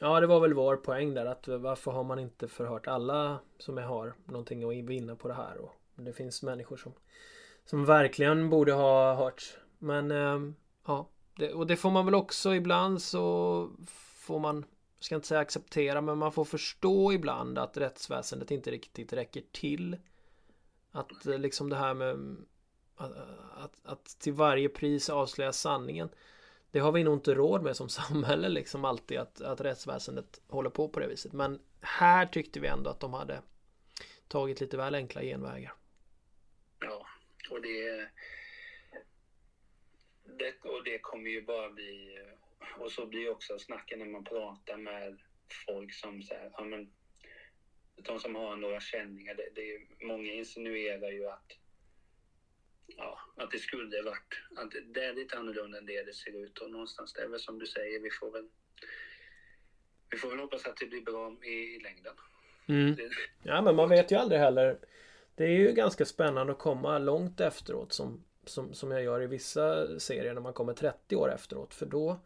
Ja, det var väl vår poäng där att varför har man inte förhört alla som har någonting att vinna på det här och det finns människor som som verkligen borde ha hörts. Men ehm, ja, det, och det får man väl också ibland så får man, jag ska inte säga acceptera, men man får förstå ibland att rättsväsendet inte riktigt räcker till. Att eh, liksom det här med att, att, att till varje pris avslöja sanningen. Det har vi nog inte råd med som samhälle liksom alltid att, att rättsväsendet håller på på det viset. Men här tyckte vi ändå att de hade tagit lite väl enkla genvägar. Ja, och det, det, och det kommer ju bara bli... Och så blir också snacken när man pratar med folk som säger, ja men de som har några känningar, det, det är, många insinuerar ju att ja, att det skulle varit, att det är lite annorlunda än det det ser ut och någonstans det är väl som du säger, vi får väl vi får väl hoppas att det blir bra i, i längden. Mm. Det, Ja men man vet ju aldrig heller. Det är ju ganska spännande att komma långt efteråt som, som, som jag gör i vissa serier när man kommer 30 år efteråt. För då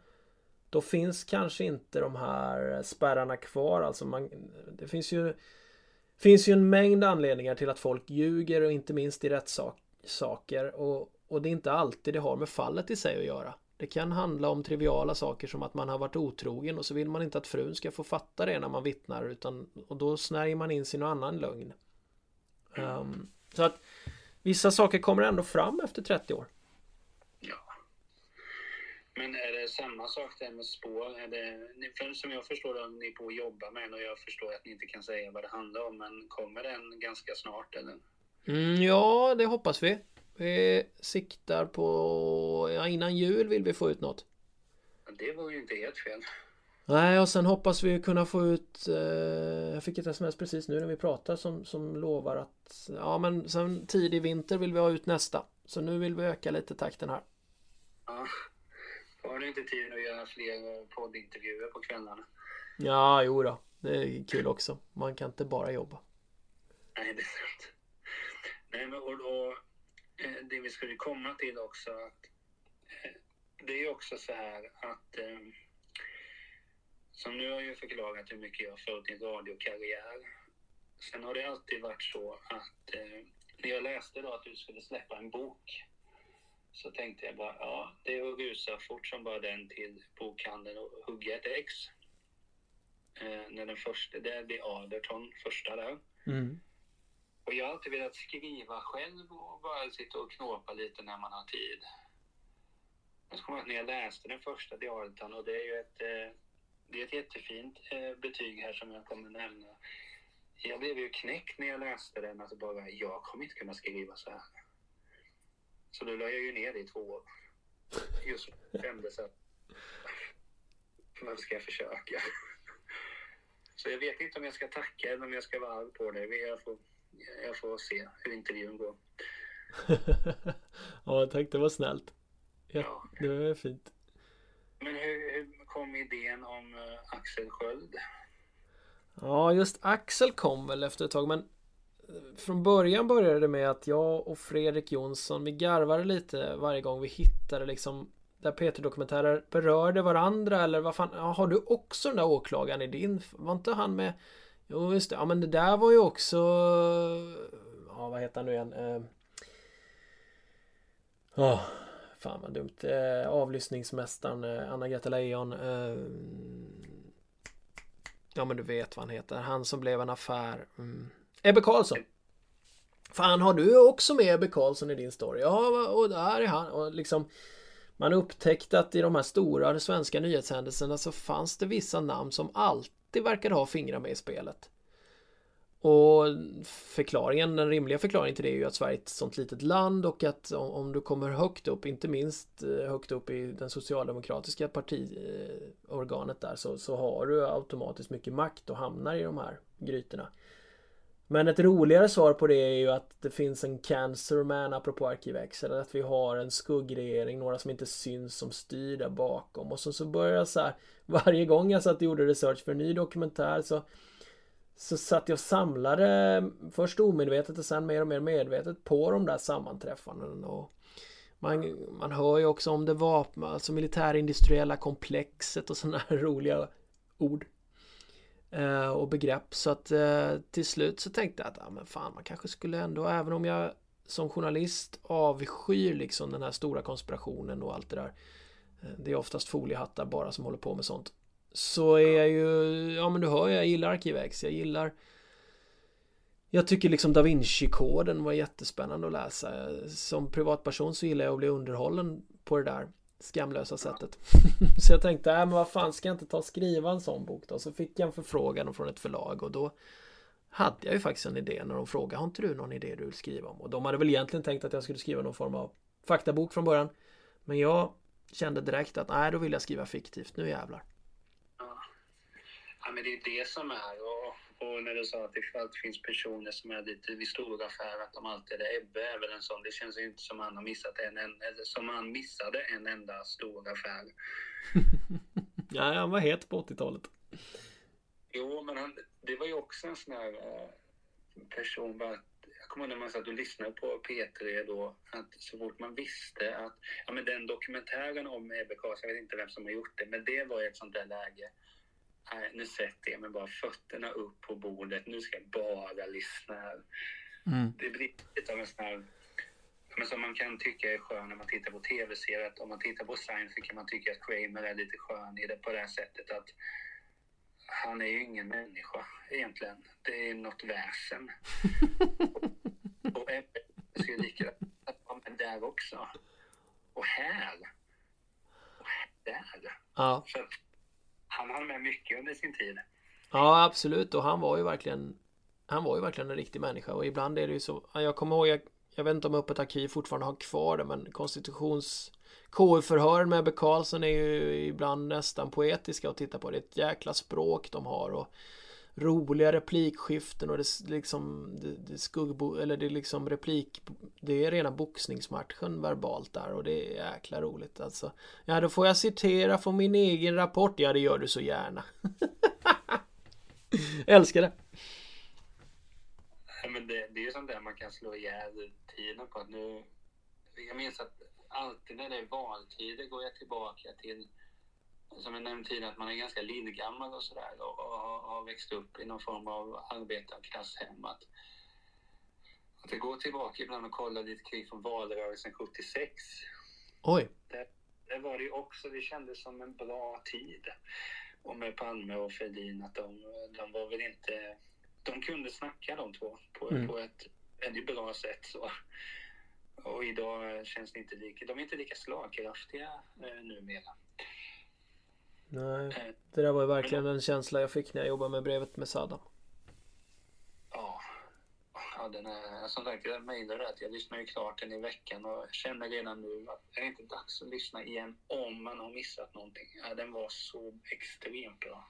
Då finns kanske inte de här spärrarna kvar. Alltså man, det finns ju finns ju en mängd anledningar till att folk ljuger och inte minst i rättssaker. Och, och det är inte alltid det har med fallet i sig att göra. Det kan handla om triviala saker som att man har varit otrogen och så vill man inte att frun ska få fatta det när man vittnar utan och då snärjer man in sig i någon annan lögn. Um, så att vissa saker kommer ändå fram efter 30 år. Men är det samma sak där med spår? Är det, för som jag förstår det, ni på att jobba med den och jag förstår att ni inte kan säga vad det handlar om. Men kommer den ganska snart eller? Mm, ja, det hoppas vi. Vi siktar på... Ja, innan jul vill vi få ut något. Ja, Det var ju inte helt fel. Nej, och sen hoppas vi kunna få ut... Eh, jag fick ett sms precis nu när vi pratar som, som lovar att... Ja, men sen tidig vinter vill vi ha ut nästa. Så nu vill vi öka lite takten här. Ja. Har du inte tid att göra fler poddintervjuer på kvällarna? Ja, jo då. Det är kul också. Man kan inte bara jobba. Nej, det är sant. Nej, men och då, eh, det vi skulle komma till också att eh, det är också så här att eh, som nu har jag ju förklarat hur mycket jag har följt din radiokarriär. Sen har det alltid varit så att när jag läste då att du skulle släppa en bok så tänkte jag bara, ja, det är att rusa fort som bara den till bokhandeln och hugga ett ex. Eh, när den första, det blir Aderton, första där. Mm. Och jag har alltid velat skriva själv och bara sitta och knåpa lite när man har tid. Men så kommer jag när jag läste den första Diaritan och det är ju ett, eh, det är ett jättefint eh, betyg här som jag kommer nämna. Jag blev ju knäckt när jag läste den, alltså bara jag kommer inte kunna skriva så här. Så då la jag ju ner det i två år. Just kändes att varför ska jag försöka? Så jag vet inte om jag ska tacka eller om jag ska vara arg på dig. Jag får, jag får se hur intervjun går. ja, tack. Det var snällt. Ja, Ja. det var fint. Men hur, hur kom idén om uh, Axel Sköld? Ja, just Axel kom väl efter ett tag, men från början började det med att jag och Fredrik Jonsson, vi garvade lite varje gång vi hittade liksom där Peter-dokumentärer berörde varandra eller vad fan, ja, har du också den där åklagaren i din? Var inte han med? Jo just det, ja men det där var ju också Ja vad heter han nu igen? Eh, oh, fan vad dumt. Eh, avlyssningsmästaren eh, Anna-Greta Leijon. Eh, ja men du vet vad han heter. Han som blev en affär. Mm. Ebbe Karlsson. Fan har du också med Ebbe Karlsson i din story? Ja och där är han. Och liksom man upptäckte att i de här stora svenska nyhetshändelserna så fanns det vissa namn som alltid verkade ha fingrar med i spelet. Och förklaringen, den rimliga förklaringen till det är ju att Sverige är ett sånt litet land och att om du kommer högt upp, inte minst eh, högt upp i den socialdemokratiska partiorganet där så, så har du automatiskt mycket makt och hamnar i de här grytorna. Men ett roligare svar på det är ju att det finns en cancerman apropå Arkivex. Eller att vi har en skuggregering, några som inte syns som styr där bakom. Och så, så börjar jag så här, varje gång jag satt och gjorde research för en ny dokumentär så så satt jag och samlade först omedvetet och sen mer och mer medvetet på de där sammanträffandena Och man, man hör ju också om det vapen, alltså militärindustriella komplexet och sådana här roliga ord. Eh, och begrepp. Så att eh, till slut så tänkte jag att ja, men fan, man kanske skulle ändå, även om jag som journalist avskyr liksom den här stora konspirationen och allt det där. Eh, det är oftast foliehattar bara som håller på med sånt. Så är jag ju, ja men du hör jag gillar Arkivex, jag gillar jag tycker liksom Da Vinci-koden var jättespännande att läsa. Som privatperson så gillar jag att bli underhållen på det där skamlösa sättet. så jag tänkte, äh, men vad fan ska jag inte ta och skriva en sån bok då? Så fick jag en förfrågan från ett förlag och då hade jag ju faktiskt en idé när de frågade, har inte du någon idé du vill skriva om? Och de hade väl egentligen tänkt att jag skulle skriva någon form av faktabok från början. Men jag kände direkt att nej, då vill jag skriva fiktivt, nu jävlar. Ja, men det är det som är. Och, och när du sa att det alltid finns personer som är lite vid stora affärer, att de alltid är Ebbe är väl en sån. Det känns ju inte som han har missat en, en som han missade en enda stor affär. ja, han var het på 80-talet. Jo, men han, det var ju också en sån här eh, person, bara jag kommer ihåg när man satt och lyssnade på P3 då, att så fort man visste att, ja men den dokumentären om Ebbe Carlsson, jag vet inte vem som har gjort det, men det var ett sånt där läge nej, nu sätter jag mig bara fötterna upp på bordet. Nu ska jag bara lyssna. Mm. Det blir lite av en sån här men som man kan tycka är skön när man tittar på tv-serier. Om man tittar på Seinfeld kan man tycka att Kramer är lite skön i det på det här sättet att han är ju ingen människa egentligen. Det är något väsen. och, Ebbe ska likadant vara där också. Och här. Och här. Där. Ja. Så han hann med mycket under sin tid. Ja, absolut. Och han var ju verkligen Han var ju verkligen en riktig människa och ibland är det ju så Jag kommer ihåg, jag, jag vet inte om Öppet arkiv fortfarande har kvar det men konstitutions KU-förhören med Ebbe Karlsson är ju ibland nästan poetiska att titta på. Det är ett jäkla språk de har och roliga replikskiften och det liksom det, det skuggbo eller det är liksom replik det är rena boxningsmatchen verbalt där och det är jäkla roligt alltså. Ja, då får jag citera från min egen rapport. Ja, det gör du så gärna. Älskar det. Ja, men det, det är ju sånt där man kan slå ihjäl tiden på. Att nu, jag minns att alltid när det är valtider går jag tillbaka till som jag nämnde tidigare, att man är ganska lillgammal och sådär och, och, har växt upp i någon form av arbetarklasshem. Att, att jag går tillbaka ibland och kollar lite kring från valrörelsen 76. Oj! Det, det var det ju också, det kändes som en bra tid. Och med Palme och Fälldin, att de, de var väl inte... De kunde snacka de två på, mm. på ett väldigt bra sätt. Så. Och idag känns det inte lika... De är inte lika slagkraftiga eh, numera. Nej, eh, det där var ju verkligen den känsla jag fick när jag jobbade med brevet med Saddam. Ja, ja den är, som sagt, jag mejlade att jag lyssnar ju klart den i veckan och känner redan nu att det är inte dags att lyssna igen om man har missat någonting. Ja, den var så extremt bra.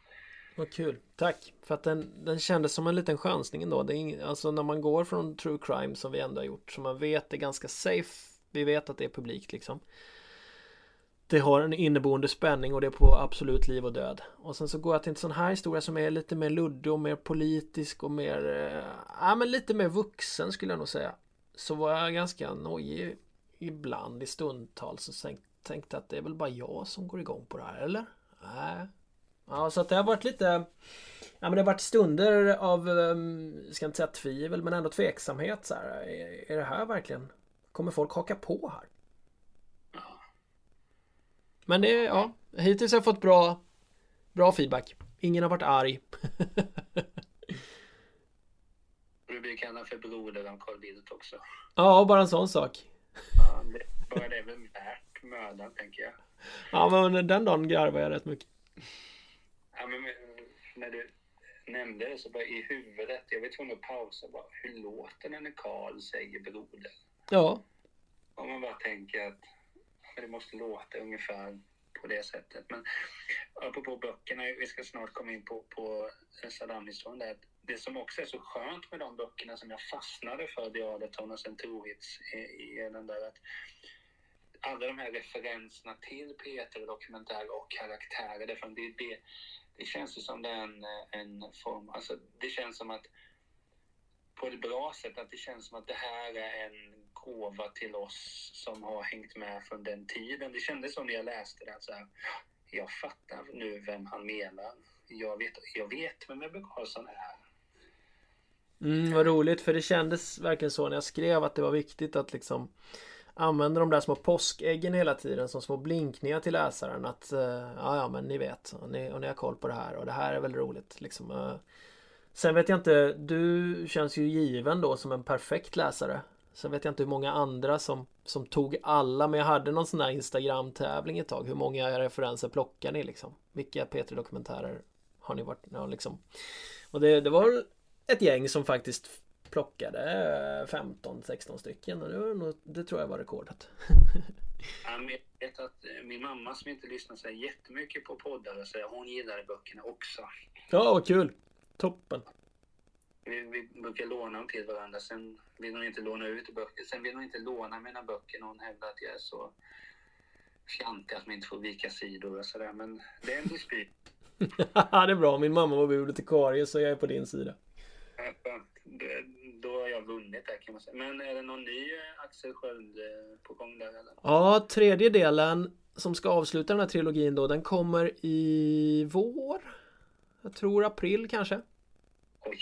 Vad kul, tack! För att den, den kändes som en liten chansning ändå. Det är ing, alltså när man går från true crime som vi ändå har gjort, som man vet är ganska safe. Vi vet att det är publikt liksom det har en inneboende spänning och det är på absolut liv och död. Och sen så går jag till en sån här historia som är lite mer luddig och mer politisk och mer, eh, ja men lite mer vuxen skulle jag nog säga. Så var jag ganska nojig ibland i stundtals och tänkte att det är väl bara jag som går igång på det här, eller? Nej. Ja, så att det har varit lite Ja men det har varit stunder av, jag ska inte säga tvivel, men ändå tveksamhet så här. Är, är det här verkligen, kommer folk haka på här? Men det, ja, hittills har jag fått bra, bra feedback. Ingen har varit arg. Du blir kallad för broder av Carl Bildt också. Ja, bara en sån sak. Ja, det, bara det är väl värt mödan, tänker jag. Ja, men den dagen garvar jag rätt mycket. Ja, men när du nämnde det så bara i huvudet, jag var tvungen att pausa bara, hur låter det när Karl säger broder? Ja. Om man bara tänker att det måste låta ungefär på det sättet. Men apropå böckerna, vi ska snart komma in på, på Saddam-historien. Det som också är så skönt med de böckerna som jag fastnade för, Diadeton och i, i den där att alla de här referenserna till Peter, dokumentärer och karaktärer, det, det, det känns ju som det är en, en form, alltså det känns som att på ett bra sätt, att det känns som att det här är en gåva till oss som har hängt med från den tiden. Det kändes som när jag läste det, att så här, jag fattar nu vem han menar. Jag vet, jag vet vem Ebbe Carlsson är. Mm, vad roligt, för det kändes verkligen så när jag skrev att det var viktigt att liksom använda de där små påskäggen hela tiden som små blinkningar till läsaren att eh, ja, ja, men ni vet och ni, och ni har koll på det här och det här är väl roligt liksom. Eh. Sen vet jag inte, du känns ju given då som en perfekt läsare. Sen vet jag inte hur många andra som, som tog alla, men jag hade någon sån här Instagram-tävling ett tag. Hur många referenser plockar ni liksom? Vilka P3-dokumentärer har ni varit, ja, liksom? Och det, det var ett gäng som faktiskt plockade 15-16 stycken och det, nog, det tror jag var rekordet. jag vet att eh, min mamma som inte lyssnar så jättemycket på poddar, så hon gillade böckerna också. Ja, vad kul! Toppen! Vi, vi brukar låna dem till varandra. Sen vill hon inte låna ut böcker. Sen vill hon inte låna mina böcker när hon hävdar att jag är så fjantig att man inte får vika sidor och sådär. Men det är en dispyt. det är bra. Min mamma var bibliotekarie så jag är på din sida. Då har jag vunnit där kan man säga. Men är det någon ny eh, Axel Sköld eh, på gång där eller? Ja, tredje delen som ska avsluta den här trilogin då. Den kommer i vår. Jag tror april kanske. Oj.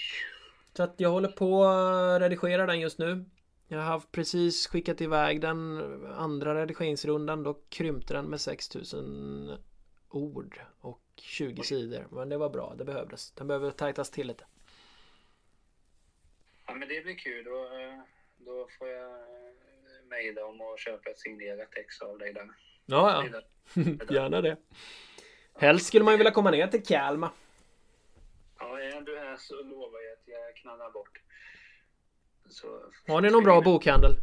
Så att jag håller på att redigera den just nu. Jag har precis skickat iväg den andra redigeringsrundan. Då krympte den med 6000 ord och 20 sidor. Men det var bra, det behövdes. Den behöver tajtas till lite. Ja men det blir kul. Då, då får jag mejla om och köpa ett signerat ex av dig där. Ja, ja. Gärna det. Helst skulle man ju vilja komma ner till Kalmar. Ja, är du här så lovar jag att jag knallar bort. Så, Har ni någon bra bokhandel?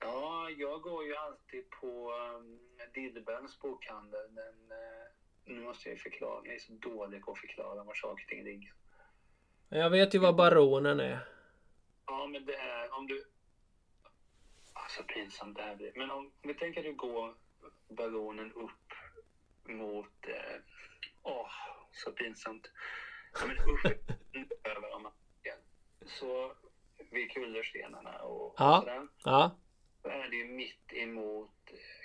Ja, jag går ju alltid på um, Didbens bokhandel. Men uh, nu måste jag förklara. Jag är så dålig på att förklara var saker och ting ligger. Jag vet ju vad Baronen är. Ja, men det är om du... Alltså pinsamt det här blir. Men om, vi tänker att du går Baronen upp mot... Eh, åh, så pinsamt. Ja, men usch, över de Så vid kullerstenarna och, ja. och sådär. Ja. Så är det ju mitt emot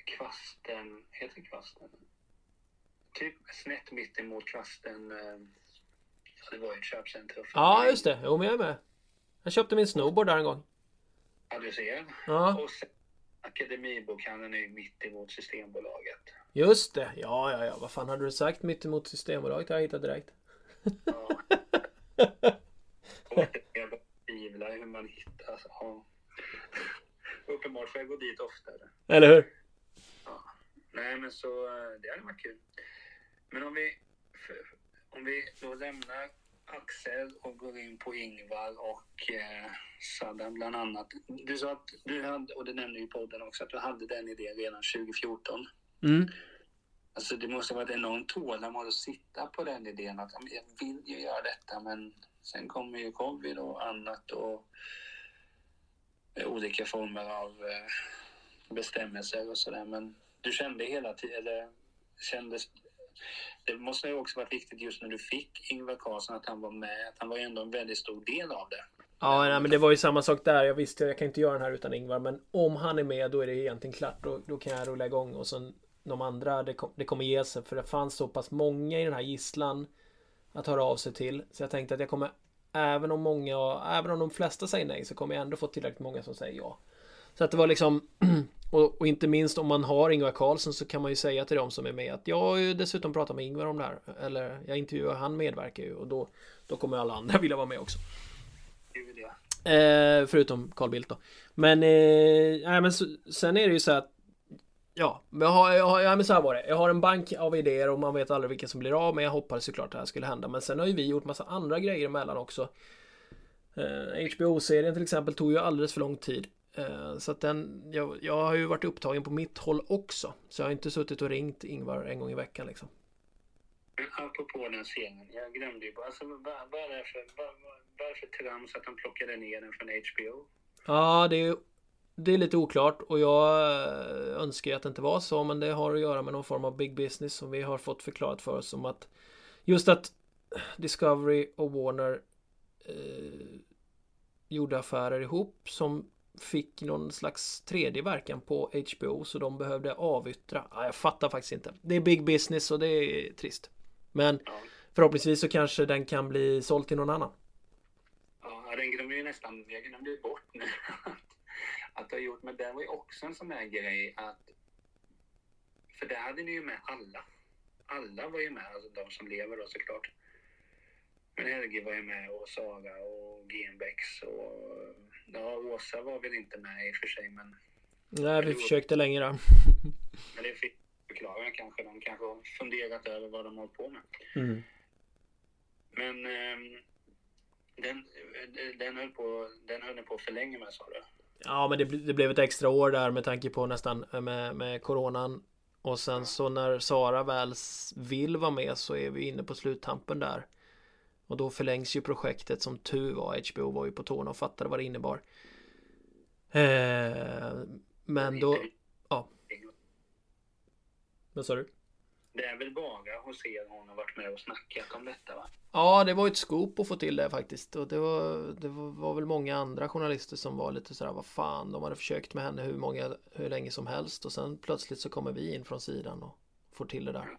kvasten, heter det kvasten? Typ snett mitt emot kvasten. Eh, det var ju ett köpcentrum. Ja, just det. Jo, men jag är med. Jag köpte min snowboard där en gång. Ja, du ser. Ja. Och sen, Akademibokhandeln är ju mitt emot Systembolaget. Just det. Ja, ja, ja. Vad fan hade du sagt mitt emot Systembolaget? Jag hittat direkt. Ja. jag betvivlar hur man hittar. Alltså, ja. Uppenbart får jag gå dit oftare. Eller hur? Ja. Nej, men så det hade varit kul. Men om vi, om vi då lämnar Axel och går in på Ingvar och eh, Saddam bland annat. Du sa att du hade, och det nämnde ju podden också, att du hade den idén redan 2014. Mm. Alltså det måste vara varit enormt tålamod att sitta på den idén att jag vill ju göra detta men sen kommer ju covid och annat och eh, olika former av eh, bestämmelser och sådär. Men du kände hela tiden, eller kändes... Det måste ju också varit viktigt just när du fick Ingvar Carlsson att han var med. Att han var ju ändå en väldigt stor del av det. Ja, nej, men det var ju samma sak där. Jag visste jag kan inte göra den här utan Ingvar. Men om han är med då är det egentligen klart. Då, då kan jag rulla igång och sen de andra, det, kom, det kommer ge sig. För det fanns så pass många i den här gisslan att höra av sig till. Så jag tänkte att jag kommer, även om många, även om de flesta säger nej, så kommer jag ändå få tillräckligt många som säger ja. Så att det var liksom, och, och, inte minst om man har Ingvar Carlsson så kan man ju säga till dem som är med att jag har ju dessutom pratat med Ingvar om det här. Eller jag intervjuar, han medverkar ju och då, då kommer alla andra vilja vara med också. Eh, förutom Carl Bildt då. Men, eh, nej, men så, sen är det ju så att Ja, jag har, jag har, ja, men så här var det. Jag har en bank av idéer och man vet aldrig vilka som blir av. Men jag hoppades såklart att det här skulle hända. Men sen har ju vi gjort massa andra grejer emellan också. Eh, HBO-serien till exempel tog ju alldeles för lång tid. Eh, så att den, jag, jag har ju varit upptagen på mitt håll också. Så jag har inte suttit och ringt Ingvar en gång i veckan liksom. Apropå den scenen, jag glömde ju bara. Alltså, vad, vad är det för, vad, vad är det för trams att han plockade ner den från HBO? Ja, det är det är lite oklart och jag eh, önskar att det inte var så men det har att göra med någon form av big business som vi har fått förklarat för oss som att just att Discovery och Warner eh, gjorde affärer ihop som fick någon slags tredje verkan på HBO så de behövde avyttra. Ja, jag fattar faktiskt inte. Det är big business och det är trist. Men förhoppningsvis så kanske den kan bli såld till någon annan. Ja, den glömde ju nästan, jag glömde bort nu att ha gjort. Men det var ju också en sån här grej att... För där hade ni ju med alla. Alla var ju med, alltså de som lever då såklart. Men Helge var ju med och Sara och Genbäcks och... Ja, Åsa var väl inte med i och för sig men... Nej, vi försökte länge då. Men det fick förklara kanske. De kanske har funderat över vad de har på med. Mm. Men um, den, den, höll på, den höll ni på för länge med sa du? Ja men det, det, blev ett extra år där med tanke på nästan eh, med, med coronan. Och sen så när Sara väl vill vara med så är vi inne på sluttampen där. Och då förlängs ju projektet som tur var. HBO var ju på tårna och fattade vad det innebar. Eh, Men då Ja. Vad sa du? Det är väl bara hos er hon har varit med och snackat om detta va? Ja, det var ett scoop att få till det faktiskt. Och det var, det var väl många andra journalister som var lite sådär, vad fan, de hade försökt med henne hur, många, hur länge som helst. Och sen plötsligt så kommer vi in från sidan och får till det där.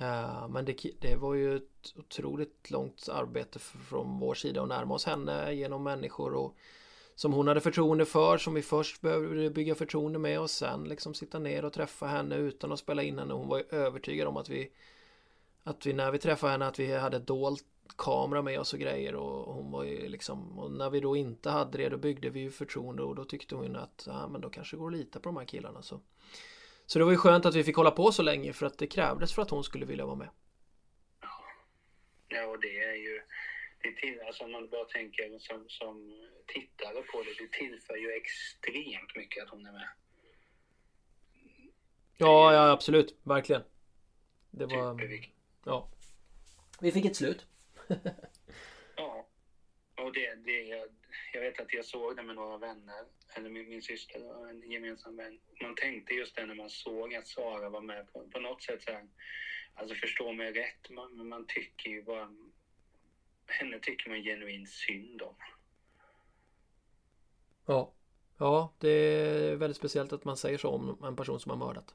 Uh, men det, det, var ju ett otroligt långt arbete från vår sida att närma oss henne genom människor och som hon hade förtroende för, som vi först behövde bygga förtroende med och sen liksom sitta ner och träffa henne utan att spela in henne. Hon var ju övertygad om att vi att vi när vi träffade henne att vi hade dolt kamera med oss och grejer och hon var ju liksom och när vi då inte hade det då byggde vi ju förtroende och då tyckte hon att ja men då kanske det går att lita på de här killarna så så det var ju skönt att vi fick hålla på så länge för att det krävdes för att hon skulle vilja vara med. Ja, och det är ju det till, alltså om man bara tänker som, som tittare på det, det tillför ju extremt mycket att hon är med. Ja, ja absolut, verkligen. Det var... Ja. Vi fick ett slut. ja. Och det, det, jag, jag vet att jag såg det med några vänner, eller min, min syster och en gemensam vän. Man tänkte just det när man såg att Sara var med på, på något sätt så här, alltså förstå mig rätt, man, man tycker ju bara, henne tycker man genuint synd om. Ja. Ja, det är väldigt speciellt att man säger så om en person som har mördat.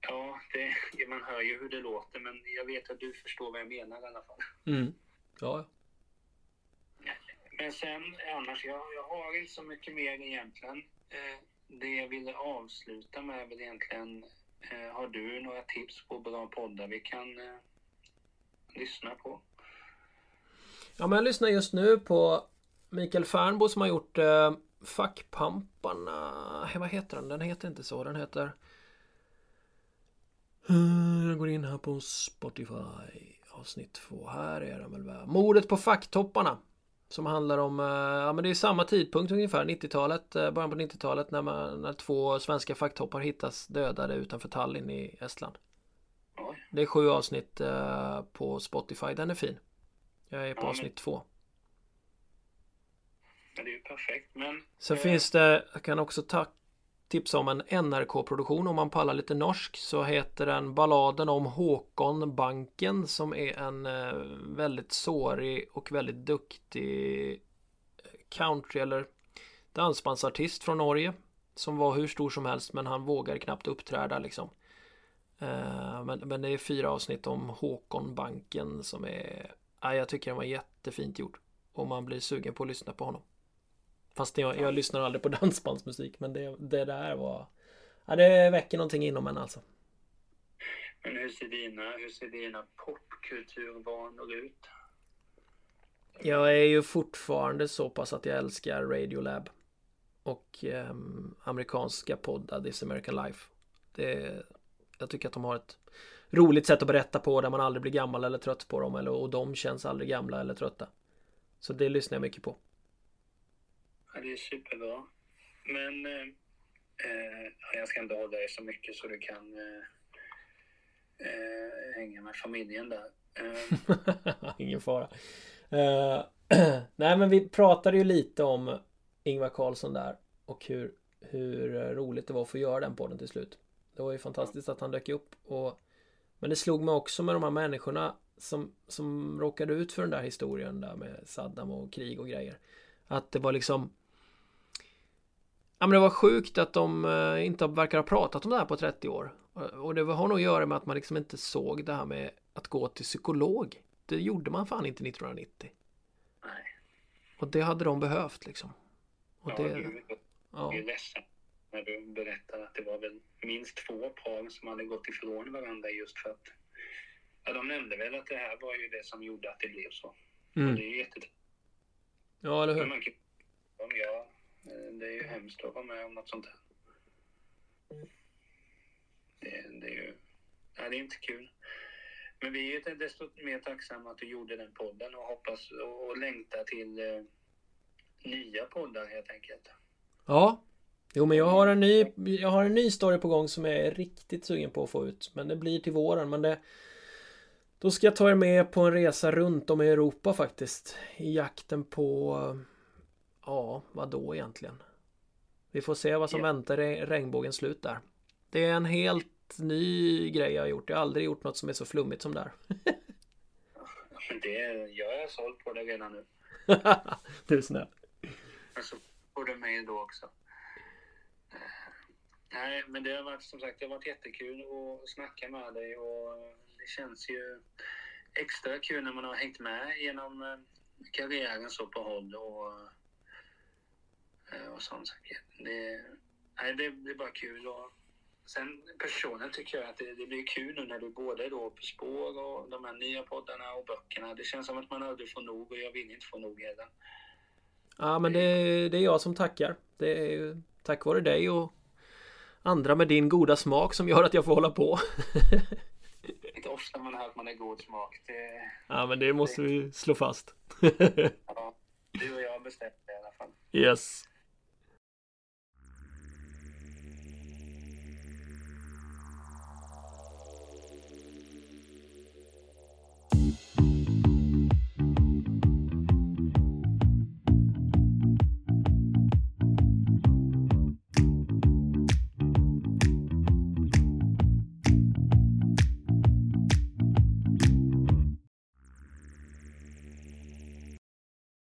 Ja, det, man hör ju hur det låter men jag vet att du förstår vad jag menar i alla fall. Mm. Ja. Men sen annars, jag, jag har inte så mycket mer egentligen. Eh, det jag ville avsluta med är väl egentligen, eh, har du några tips på bra poddar vi kan eh, lyssna på? Ja, men jag lyssnar just nu på Mikael Fernbo som har gjort eh, Fackpamparna. Vad heter den? Den heter inte så. Den heter Eh, jag går in här på Spotify. Avsnitt två. Här är den väl. Mordet på facktopparna. Som handlar om, eh, ja men det är samma tidpunkt ungefär, 90-talet, eh, början på 90-talet när, man, när två svenska facktoppar hittas dödade utanför Tallinn i Estland. Det är sju avsnitt på Spotify, den är fin. Jag är på ja, avsnitt men... två. Det är ju perfekt, men... Sen eh... finns det, jag kan också tacka tipsa om en NRK-produktion om man pallar lite norsk så heter den Balladen om Håkon Banken som är en eh, väldigt sårig och väldigt duktig eh, country eller dansbandsartist från Norge som var hur stor som helst men han vågar knappt uppträda liksom. Eh, men, men det är fyra avsnitt om Håkon Banken som är, ja, jag tycker den var jättefint gjord. Och man blir sugen på att lyssna på honom. Fast jag, jag lyssnar aldrig på dansbandsmusik men det, det där var, ja det väcker någonting inom en alltså. Men hur ser dina, hur ser dina popkulturvanor ut? Jag är ju fortfarande så pass att jag älskar Radiolab. Och eh, amerikanska poddar, This American Life. Det, jag tycker att de har ett roligt sätt att berätta på där man aldrig blir gammal eller trött på dem. Eller, och de känns aldrig gamla eller trötta. Så det lyssnar jag mycket på. Ja, det är superbra. Men eh, eh, jag ska inte hålla dig så mycket så du kan eh, eh hänga med familjen där. Eh. Ingen fara. Eh, nej men vi pratade ju lite om Ingvar Carlsson där och hur, hur roligt det var att få göra den podden till slut. Det var ju fantastiskt att han dök upp och Men det slog mig också med de här människorna som, som råkade ut för den där historien där med Saddam och krig och grejer. Att det var liksom Ja men det var sjukt att de eh, inte verkar ha pratat om det här på 30 år. Och det har nog att göra med att man liksom inte såg det här med att gå till psykolog. Det gjorde man fan inte 1990. Nej. Och det hade de behövt liksom. Och ja, det, du, ja. är ledsen när du berättar att det var väl minst två par som hade gått ifrån varandra just för att Ja, de nämnde väl att det här var ju det som gjorde att det blev så. Mm. Och det är ju jättetrevligt. Ja, eller hur? man kan- Ja, eh, det är ju hemskt att vara med om något sånt här. Det, det är ju... nej det är inte kul. Men vi är ju desto mer tacksamma att du gjorde den podden och hoppas och, och längtar till eh, nya poddar helt enkelt. Ja. Jo, men jag har en ny, jag har en ny story på gång som jag är riktigt sugen på att få ut. Men det blir till våren. Men det, då ska jag ta er med på en resa runt om i Europa faktiskt. I jakten på, ja, vad då egentligen? Vi får se vad som Ja. väntar i regnbågens slut där. Det är en helt ny grej jag har gjort. Jag har aldrig gjort något som är så flummigt som där. Men det, jag är såld på det redan nu. du är snäll. Alltså, får du med då också. Eh, Nej, men det har varit som sagt, det har varit jättekul att snacka med dig och det känns ju extra kul när man har hängt med genom eh, karriären så på håll och, och sånt. Det, nej, det blir bara kul och sen personligen tycker jag att det, det blir kul nu när du både är då på spår och de här nya poddarna och böckerna. Det känns som att man aldrig får nog och jag vill inte få nog heller. Ja, men det, det är jag som tackar. Det är tack vare dig och andra med din goda smak som gör att jag får hålla på. Inte ofta man hör att man är god smak. Det, Ja, men det måste vi slå fast. ja, du och jag det i alla fall. Yes.